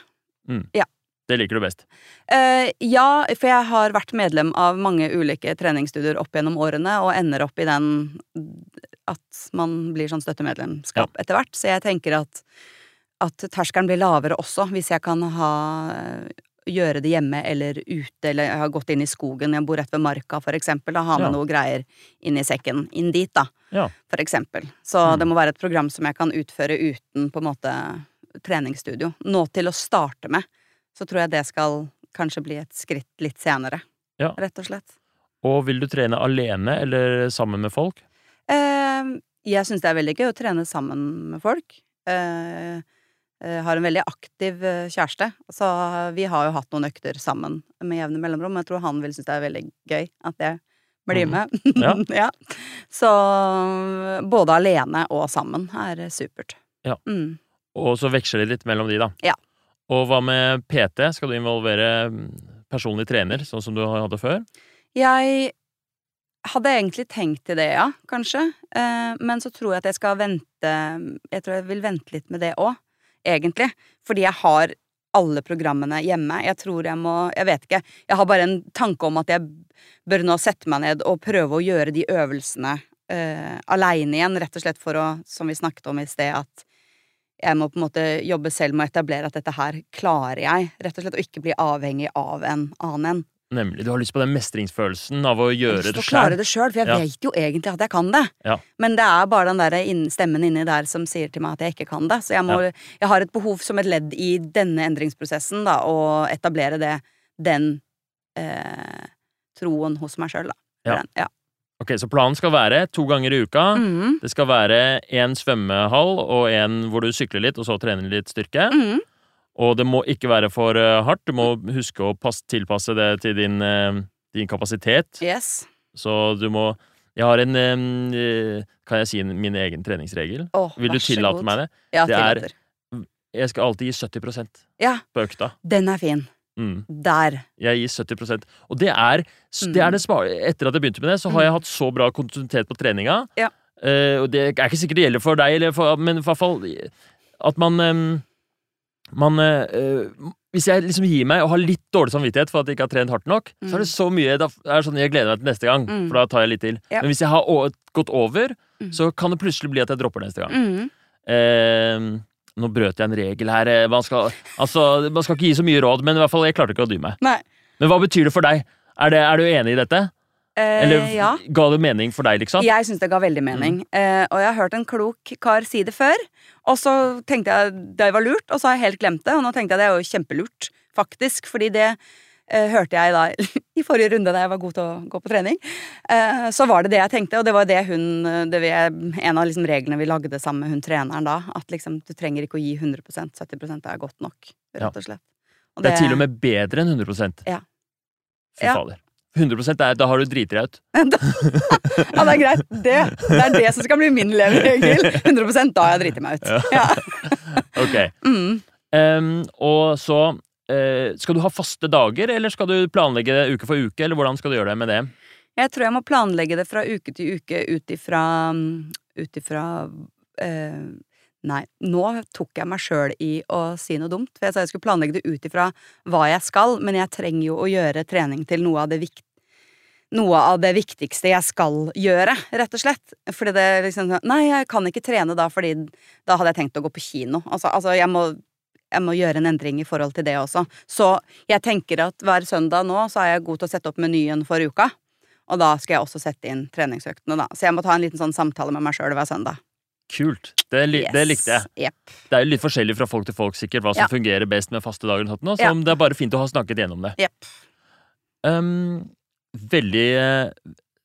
Det liker du best. Uh, ja, for jeg har vært medlem av mange ulike treningsstudier opp gjennom årene, og ender opp i den at man blir sånn støttemedlemskap etter hvert. Så jeg tenker at, at terskelen blir lavere også, hvis jeg kan ha gjøre det hjemme eller ute, eller jeg har gått inn i skogen, jeg bor rett ved marka for eksempel, og har med Ja. noe greier inn i sekken, inn dit da, Ja. for eksempel. Så Mm. det må være et program som jeg kan utføre uten på en måte treningsstudio. Nå til å starte med, så tror jeg det skal kanskje bli et skritt litt senere, Ja. rett og slett. Og vil du trene alene eller sammen med folk? Eh, jeg syns det er veldig gøy å trene sammen med folk. Eh, har en veldig aktiv eh, kjæreste, så vi har jo hatt noen økter sammen med jevne mellomrom. Jeg tror han vil synes det er veldig gøy at jeg blir med. med. Ja. ja. Så både alene og sammen er supert. Ja. Mm. Og så veksler det litt mellom de, da. Ja. Og hva med PT? Skal du involvere mm, personlig trener, sånn som du hadde før? Jeg hadde egentlig tenkt til det, ja, kanskje. Eh, men så tror jeg at jeg skal vente Jeg tror jeg vil vente litt med det òg, egentlig. Fordi jeg har alle programmene hjemme. Jeg tror jeg må Jeg vet ikke. Jeg har bare en tanke om at jeg bør nå sette meg ned og prøve å gjøre de øvelsene uh, aleine igjen, rett og slett for å, som vi snakket om i sted, at jeg må på en måte jobbe selv med å etablere at dette her klarer jeg, rett og slett, og ikke bli avhengig av en annen en. Nemlig. Du har lyst på den mestringsfølelsen av å Jeg gjøre har lyst Jeg til å klare det sjøl, for jeg Ja. vet jo egentlig at jeg kan det. Ja. Men det er bare den der stemmen inni der som sier til meg at jeg ikke kan det. Så jeg, må, jeg har et behov som et ledd i denne endringsprosessen, da, å etablere det, den eh, troen hos meg sjøl, da. Ja. Den, ja. Ok, Så planen skal være to ganger i uka. Mhm. Det skal være én svømmehall og en hvor du sykler litt, og så trener litt styrke. Mhm. Og det må ikke være for eh, hardt. Du må huske å pass, tilpasse det til din, eh, din kapasitet. Yes. Så du må Jeg har en eh, Kan jeg si en- min egen treningsregel? Oh, Vil du tillate god. meg det? Ja, Det er- tillater. Jeg skal alltid gi 70% Ja, på økta. den er fin. Mm. Der. Jeg gir 70% Og det er, det er det Etter at jeg begynte med det, så har jeg hatt så bra kontinuitet på treninga. Ja. Og det er ikke sikkert det gjelder for deg, eller for, men i hvert fall at man Man eh, Hvis jeg liksom gir meg og har litt dårlig samvittighet for at jeg ikke har trent hardt nok, så er det så mye Da er sånn jeg gleder meg til neste gang, Mm. for da tar jeg litt til. Ja. Men hvis jeg har gått over, Mm. så kan det plutselig bli at jeg dropper neste gang. Eh, nå brøt jeg en regel her. eh, Man skal, altså, man skal ikke gi så mye råd, men i hvert fall, jeg klarte ikke å dy meg. Nei. Men hva betyr det for deg? Er, det, er du enig i dette? Eh, Eller ja. ga det mening for deg, liksom? Jeg syns det ga veldig mening. Mm. Eh, og jeg har hørt en klok kar si det før. Og så tenkte jeg det var lurt, og så har jeg helt glemt det. Og nå tenkte jeg det er jo kjempelurt. faktisk. Fordi det eh, hørte jeg da i forrige runde da jeg var god til å gå på trening. Eh, så var det det jeg tenkte, og det var det hun det vi, En av liksom reglene vi lagde sammen med hun treneren da. At liksom du trenger ikke å gi 100% 70% er godt nok, rett og slett. Og Det er til og med bedre enn 100% Ja. Fy Ja. Fader. 100% er, Da har du driti deg ut. Ja, det er greit. Det, det er det som skal bli min leveregel. 100 da har jeg driti meg ut. Ja. Ok. Mm. Um, og så uh, Skal du ha faste dager, eller skal du planlegge det uke for uke, eller hvordan skal du gjøre det med det? Jeg tror jeg må planlegge det fra uke til uke ut ifra Ut ifra eh, Nei, nå tok jeg meg sjøl i å si noe dumt. For jeg sa jeg skulle planlegge det ut ifra hva jeg skal, men jeg trenger jo å gjøre trening til noe av det vikt noe av det viktigste jeg skal gjøre, rett og slett. Fordi det liksom sånn, Nei, jeg kan ikke trene da, fordi da hadde jeg tenkt å gå på kino. Altså, altså jeg, må, jeg må gjøre en endring i forhold til det også. Så jeg tenker at hver søndag nå så er jeg god til å sette opp menyen for uka. Og da skal jeg også sette inn treningsøktene, da. Så jeg må ta en liten sånn samtale med meg sjøl hver søndag. Kult. Det, li det likte jeg. Yep. Det er jo litt forskjellig fra folk til folk, sikkert, hva som Ja. fungerer best med faste dager. og sånt, så Ja. det er bare fint å ha snakket gjennom det. Yep. Um, veldig eh,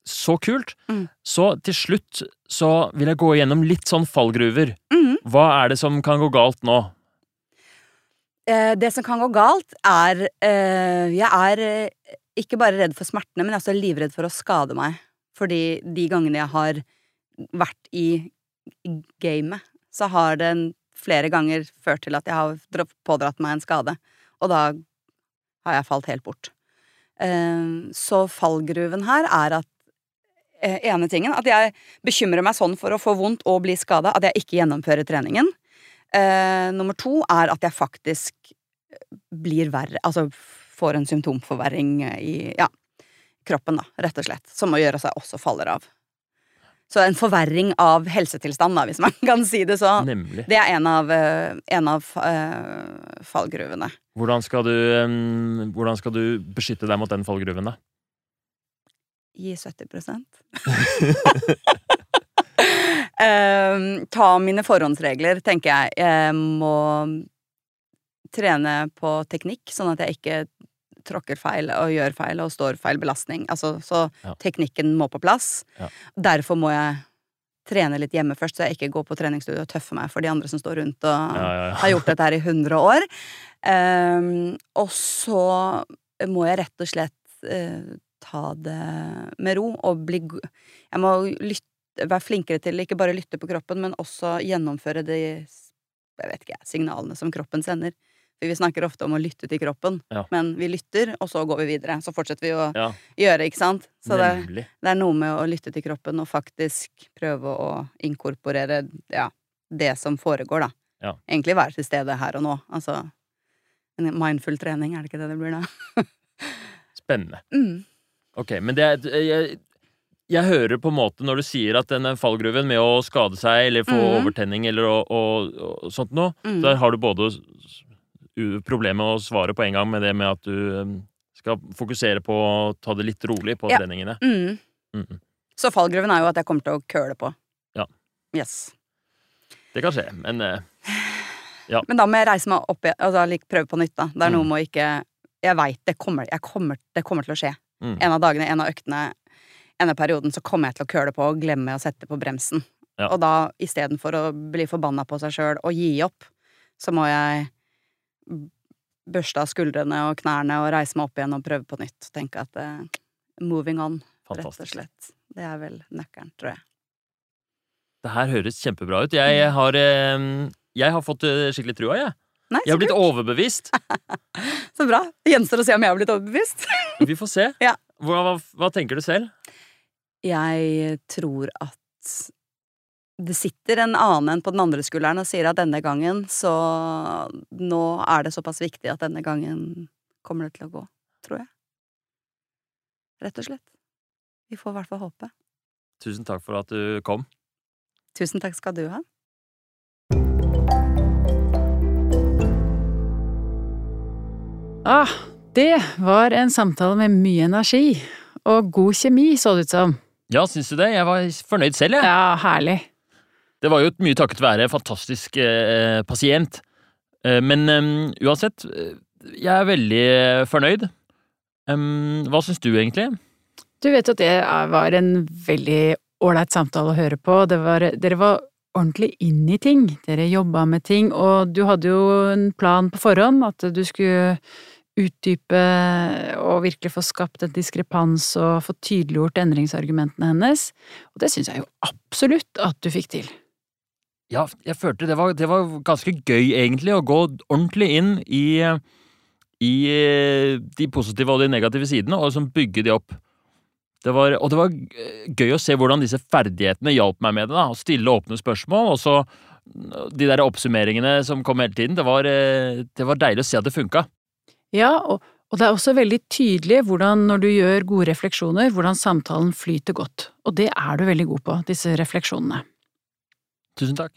Så kult. Mm. Så til slutt så vil jeg gå igjennom litt sånn fallgruver. Mm. Hva er det som kan gå galt nå? Eh, det som kan gå galt, er eh, Jeg er ikke bare redd for smertene, men jeg er også livredd for å skade meg. Fordi de gangene jeg har vært i gamet, så har det flere ganger ført til at jeg har pådratt meg en skade. Og da har jeg falt helt bort. Eh, så fallgruven her er at eh, ene tingen, at jeg bekymrer meg sånn for å få vondt og bli skada at jeg ikke gjennomfører treningen. Eh, nummer to er at jeg faktisk blir verre, altså får en symptomforverring i ja, kroppen, da, rett og slett. Som å gjøre jeg også faller av. Så en forverring av helsetilstand, da, hvis man kan si det så. Nemlig. Det er en av, eh, en av eh, fallgruvene. Hvordan skal, du, um, hvordan skal du beskytte deg mot den fallgruven, da? Gi 70 Eh, Ta mine forhåndsregler, tenker jeg. Jeg må trene på teknikk, sånn at jeg ikke tråkker feil og gjør feil og står feil belastning. Altså, så Ja. teknikken må på plass. Ja. Derfor må jeg trene litt hjemme først, så jeg ikke går på treningsstudio og tøffer meg for de andre som står rundt og Ja, har gjort dette her i 100 år. Um, og så må jeg rett og slett uh, ta det med ro og bli Jeg må lytte, være flinkere til ikke bare lytte på kroppen, men også gjennomføre de jeg vet ikke, signalene som kroppen sender. Vi snakker ofte om å lytte til kroppen, Ja. men vi lytter, og så går vi videre. Så fortsetter vi å Ja, gjøre, ikke sant? Så det, nemlig. det er noe med å lytte til kroppen og faktisk prøve å inkorporere ja, det som foregår, da. Ja. Egentlig være til stede her og nå. Altså en mindful trening, er det ikke det det blir da? Spennende. Mm. Ok, men det er jeg, jeg hører på en måte når du sier at den fallgruven med å skade seg eller få mm. overtenning eller og, og, og sånt noe, Mm. der har du både problemet å svare på en gang med det med at du um, skal fokusere på å ta det litt rolig på Ja. treningene. Mm. Mm. Så fallgruven er jo at jeg kommer til å køle på. Ja. Yes. Det kan skje, men ja. Men da må jeg reise meg opp igjen, altså prøve på nytt, da. Det er noe Mm. med å ikke Jeg veit det kommer, det kommer til å skje. mm, En av dagene, en av øktene, en av perioden, så kommer jeg til å køle på og glemme å sette på bremsen. Ja. Og da, istedenfor å bli forbanna på seg sjøl og gi opp, så må jeg børste av skuldrene og knærne og reise meg opp igjen og prøve på nytt. Tenke at uh, moving on, rett og slett. Det er vel nøkkelen, tror jeg. Det her høres kjempebra ut. Jeg har, eh, jeg har fått eh, skikkelig trua, jeg. Nei, Jeg har blitt overbevist. Så bra. Det gjenstår å se om jeg har blitt overbevist. Vi får se. Ja. Hva, hva, hva tenker du selv? Jeg tror at det sitter en annen enn på den andre skulderen og sier at denne gangen så Nå er det såpass viktig at denne gangen kommer det til å gå, tror jeg. Rett og slett. Vi får i hvert fall håpe. Tusen takk for at du kom. Tusen takk skal du ha. Ah, det var en samtale med mye energi. Og god kjemi, så det ut som. Ja, syns du det? Jeg var fornøyd selv, jeg. Ja, herlig. Det var jo mye takket være fantastisk eh, pasient. Eh, men um, uansett, eh, jeg er veldig fornøyd. Um, hva syns du egentlig? Du vet at det var en veldig ålreit samtale å høre på. Var, dere var ordentlig inn i ting. Dere jobba med ting, og du hadde jo en plan på forhånd, at du skulle utdype og virkelig få skapt en diskrepans og få tydeliggjort endringsargumentene hennes. Og det syns jeg jo absolutt at du fikk til. Ja, jeg følte det var, det var ganske gøy, egentlig, å gå ordentlig inn i, i de positive og de negative sidene, og liksom bygge de opp. Det var, og det var gøy å se hvordan disse ferdighetene hjalp meg med det. da, Å stille åpne spørsmål, og så de der oppsummeringene som kom hele tiden. Det var, det var deilig å se at det funka. Ja, og, og det er også veldig tydelig hvordan, når du gjør gode refleksjoner, hvordan samtalen flyter godt. Og det er du veldig god på, disse refleksjonene. Tusen takk.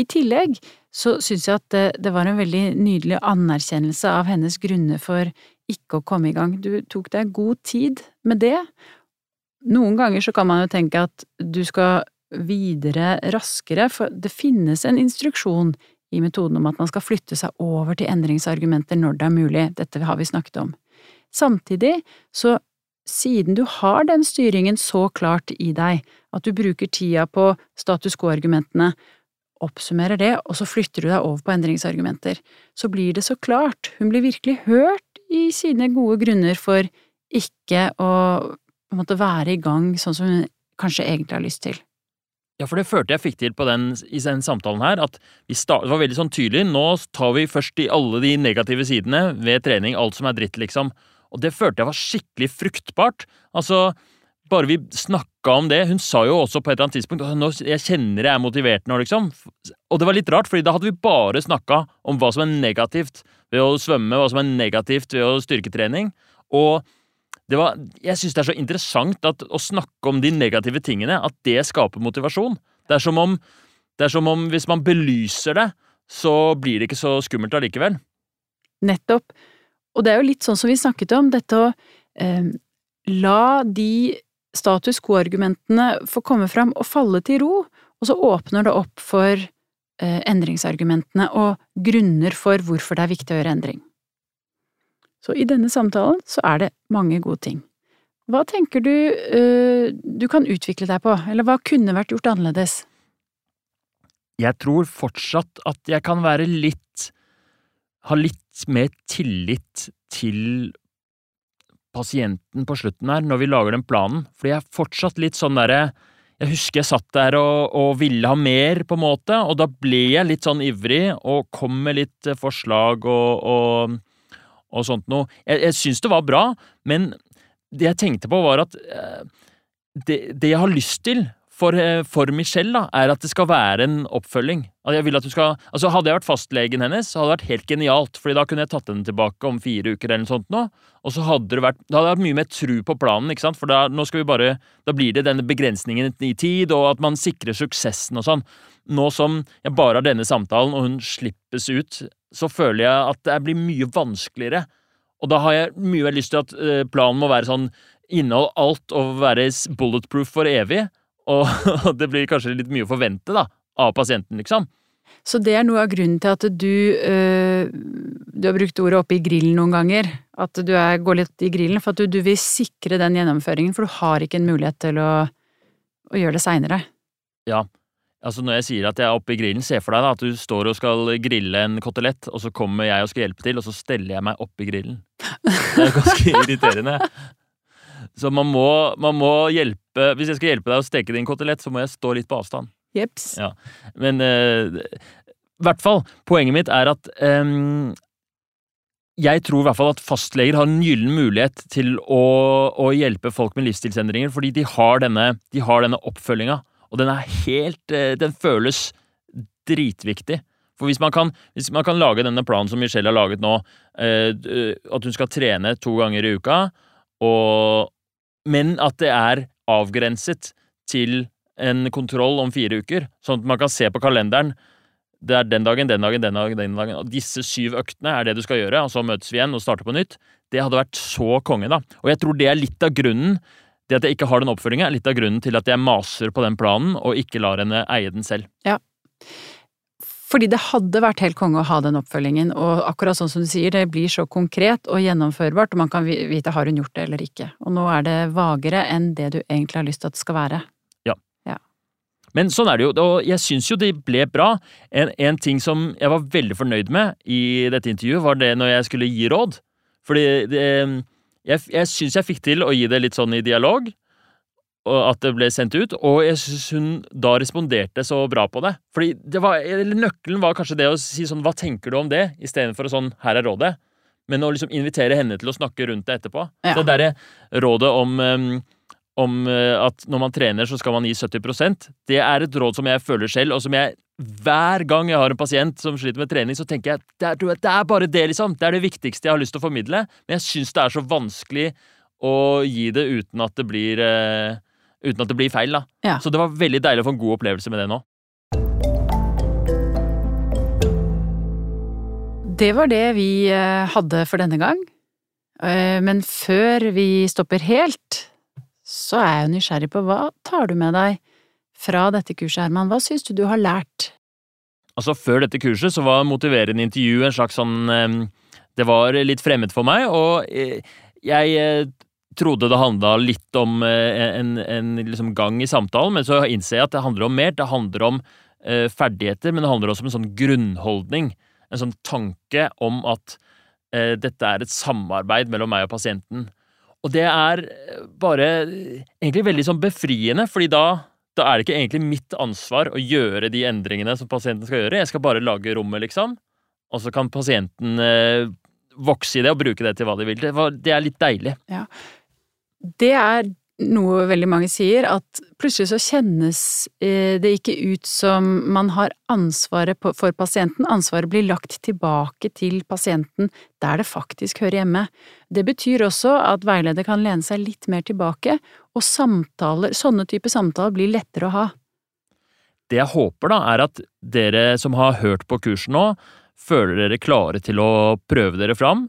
I tillegg så syns jeg at det, det, var en veldig nydelig anerkjennelse av hennes grunner for ikke å komme i gang. Du tok deg god tid med det, noen ganger så kan man jo tenke at du skal videre raskere, for det finnes en instruksjon i metoden om at man skal flytte seg over til endringsargumenter når det er mulig, dette har vi snakket om. Samtidig, så siden du har den styringen så klart i deg at du bruker tida på status quo-argumentene, oppsummerer det, og så flytter du deg over på endringsargumenter, så blir det så klart, hun blir virkelig hørt i sine gode grunner for ikke å måte være i gang sånn som hun kanskje egentlig har lyst til. Ja, for det følte jeg fikk til på den, i den samtalen her, at det var veldig sånn tydelig. Nå tar vi først i alle de negative sidene ved trening, alt som er dritt, liksom. Og det følte jeg var skikkelig fruktbart. Altså, bare vi snakka om det Hun sa jo også på et eller annet tidspunkt nå, jeg kjenner jeg er motivert nå, liksom. Og det var litt rart, fordi da hadde vi bare snakka om hva som er negativt ved å svømme, hva som er negativt ved å styrketrening. Og var, jeg syns det er så interessant at, å snakke om de negative tingene, at det skaper motivasjon. Det er som om, er som om hvis man belyser det, så blir det ikke så skummelt allikevel. Nettopp. Og det er jo litt sånn som vi snakket om, dette å eh, la de status quo-argumentene får komme fram og falle til ro, og så åpner det opp for eh, endringsargumentene og grunner for hvorfor det er viktig å gjøre endring. Så i denne samtalen så er det mange gode ting. Hva tenker du eh, du kan utvikle deg på, eller hva kunne vært gjort annerledes? Jeg tror fortsatt at jeg kan være litt… ha litt mer tillit til pasienten på slutten her, når vi lager den planen, fordi jeg er fortsatt litt sånn derre jeg husker jeg satt der og, og, ville ha mer, på en måte, og da ble jeg litt sånn ivrig og kom med litt forslag og, og og sånt noe. Jeg, jeg syns det var bra, men det jeg tenkte på, var at eh, det, det, jeg har lyst til for, eh, for, Michelle, da, er at det skal være en oppfølging. At jeg vil at du skal, altså Hadde jeg vært fastlegen hennes, hadde det vært helt genialt. fordi da kunne jeg tatt henne tilbake om fire uker, eller noe sånt nå, og så hadde det vært, det hadde vært mye mer tru på planen. ikke sant? For da, nå skal vi bare, da blir det denne begrensningen i tid, og at man sikrer suksessen og sånn. Nå som jeg bare har denne samtalen, og hun slippes ut så føler jeg at det blir mye vanskeligere. Og da har jeg mye lyst til at eh, planen må være sånn inneholde alt og være bulletproof for evig. Og det blir kanskje litt mye å forvente, da, av pasienten, liksom. Så det er noe av grunnen til at du øh, Du har brukt ordet oppe i grillen noen ganger. At du er, går litt i grillen, for at du, du, vil sikre den gjennomføringen, for du har ikke en mulighet til å, å gjøre det seinere. Ja, Altså Når jeg sier at jeg er oppe i grillen, se for deg da at du står og skal grille en kotelett, og så kommer jeg og skal hjelpe til, og så steller jeg meg opp i grillen. Det er ganske irriterende. Så man må, man må, hjelpe Hvis jeg skal hjelpe deg å steke din kotelett, så må jeg stå litt på avstand. Jeps. Ja. Men uh, hvert fall, poenget mitt er at um, jeg tror i hvert fall at fastleger har en gyllen mulighet til å, å, hjelpe folk med livsstilsendringer, fordi de har denne, de denne oppfølginga. Og den er helt eh, Den føles dritviktig. For hvis man, kan, hvis man kan lage denne planen som Michelle har laget nå, eh, at hun skal trene to ganger i uka, og, men at det er avgrenset til en kontroll om fire uker, sånn at man kan se på kalenderen det er den dagen, den dagen, den dagen, den dagen. Og disse syv øktene er det du skal gjøre, og så møtes vi igjen og starter på nytt. Det hadde vært så konge, da. Og jeg tror det er litt av grunnen det at jeg ikke har den oppfølginga, er litt av grunnen til at jeg maser på den planen og ikke lar henne eie den selv. Ja. Fordi det hadde vært helt konge å ha den oppfølgingen, og akkurat sånn som du sier, det blir så konkret og gjennomførbart, og man kan vite har hun gjort det eller ikke. Og nå er det vagere enn det du egentlig har lyst til at det skal være. Ja. Ja. Men sånn er det jo, og jeg syns jo det ble bra. En, en ting som jeg var veldig fornøyd med i dette intervjuet, var det når jeg skulle gi råd. Fordi det, jeg, jeg syns jeg fikk til å gi det litt sånn i dialog, og at det ble sendt ut, og jeg syns hun da responderte så bra på det. Fordi det var, eller Nøkkelen var kanskje det å si sånn 'hva tenker du om det?' istedenfor sånn 'her er rådet'. Men å liksom invitere henne til å snakke rundt det etterpå. Ja. Det derre rådet om, um, om uh, at når man trener, så skal man gi 70% det er et råd som jeg føler selv, og som jeg hver gang jeg har en pasient som sliter med trening, så tenker jeg det er, det er bare det, liksom. Det er det viktigste jeg har lyst til å formidle. Men jeg syns det er så vanskelig å gi det uten at det blir uh, uten at det blir feil. da. Ja. Så det var veldig deilig å få en god opplevelse med det nå. Det var det vi eh, hadde for denne gang. Eh, Men før vi stopper helt, så er jeg jo nysgjerrig på hva tar du med deg fra dette kurset, Herman? Hva syns du du har lært? Altså Før dette kurset så var motiverende intervju en slags sånn eh, Det var litt fremmed for meg, og jeg trodde det handla litt om eh, en, en liksom gang i samtalen, men så innser jeg at det handler om mer. Det handler om eh, ferdigheter, men det handler også om en sånn grunnholdning. En sånn tanke om at eh, dette er et samarbeid mellom meg og pasienten. Og det er eh, bare egentlig veldig sånn befriende, fordi da, da er det ikke egentlig mitt ansvar å gjøre de endringene som pasienten skal gjøre. Jeg skal bare lage rommet, liksom. Og så kan pasienten eh, vokse i det og bruke det til hva de vil. Det, var, det er litt deilig. Det er noe veldig mange sier, at plutselig så kjennes eh, det ikke ut som man har ansvaret for pasienten. Ansvaret blir lagt tilbake til pasienten der det faktisk hører hjemme. Det betyr også at veileder kan lene seg litt mer tilbake, og samtaler, sånne typer samtaler blir lettere å ha. Det jeg håper, da, er at dere som har hørt på kurset nå, føler dere klare til å prøve dere fram.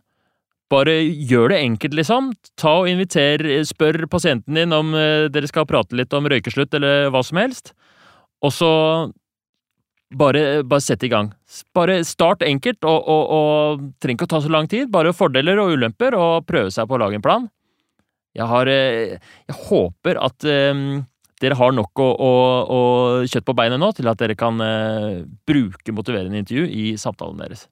Bare gjør det enkelt, liksom. Ta og inviter, spør pasienten din om eh, dere skal prate litt om røykeslutt eller hva som helst. Og så bare, bare sett i gang. Bare start enkelt, og, og, og trenger ikke å ta så lang tid. Bare fordeler og ulemper, og prøve seg på å lage en plan. Jeg har eh, Jeg håper at um, dere har nok å, å, å kjøtt på beinet nå til at dere kan uh, bruke motiverende intervju i samtalen deres.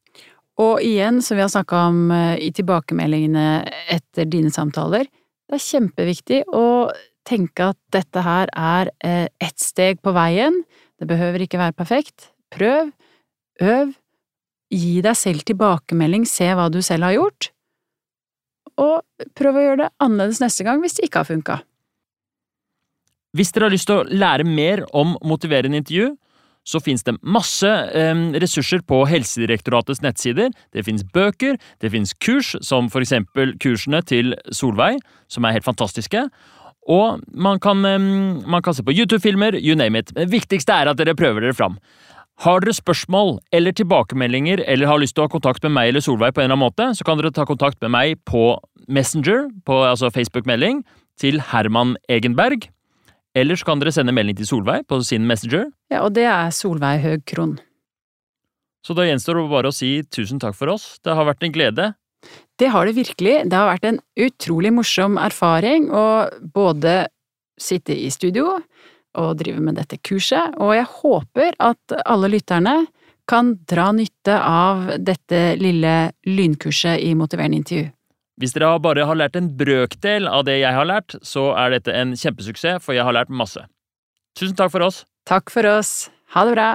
Og igjen, som vi har snakka om eh, i tilbakemeldingene etter dine samtaler, det er kjempeviktig å tenke at dette her er eh, ett steg på veien. Det behøver ikke være perfekt. Prøv, øv, gi deg selv tilbakemelding, se hva du selv har gjort, og prøv å gjøre det annerledes neste gang hvis det ikke har funka. Hvis dere har lyst til å lære mer om motiverende intervju, så finnes det masse eh, ressurser på Helsedirektoratets nettsider. Det finnes bøker, det finnes kurs, som for eksempel kursene til Solveig, som er helt fantastiske. Og man kan, eh, man kan se på YouTube-filmer, you name it. Det viktigste er at dere prøver dere fram. Har dere spørsmål eller tilbakemeldinger eller har lyst til å ha kontakt med meg eller Solveig på en eller annen måte, så kan dere ta kontakt med meg på Messenger, på altså Facebook-melding, til Herman Egenberg. Eller så kan dere sende melding til Solveig på sin Messenger. Ja, og det er Solveig Høeg Krohn. Så da gjenstår det bare å si tusen takk for oss. Det har vært en glede. Det har det virkelig. Det har vært en utrolig morsom erfaring å både sitte i studio og drive med dette kurset, og jeg håper at alle lytterne kan dra nytte av dette lille lynkurset i motiverende intervju. Hvis dere bare har lært en brøkdel av det jeg har lært, så er dette en kjempesuksess, for jeg har lært masse. Tusen takk for oss. Takk for oss. Ha det bra.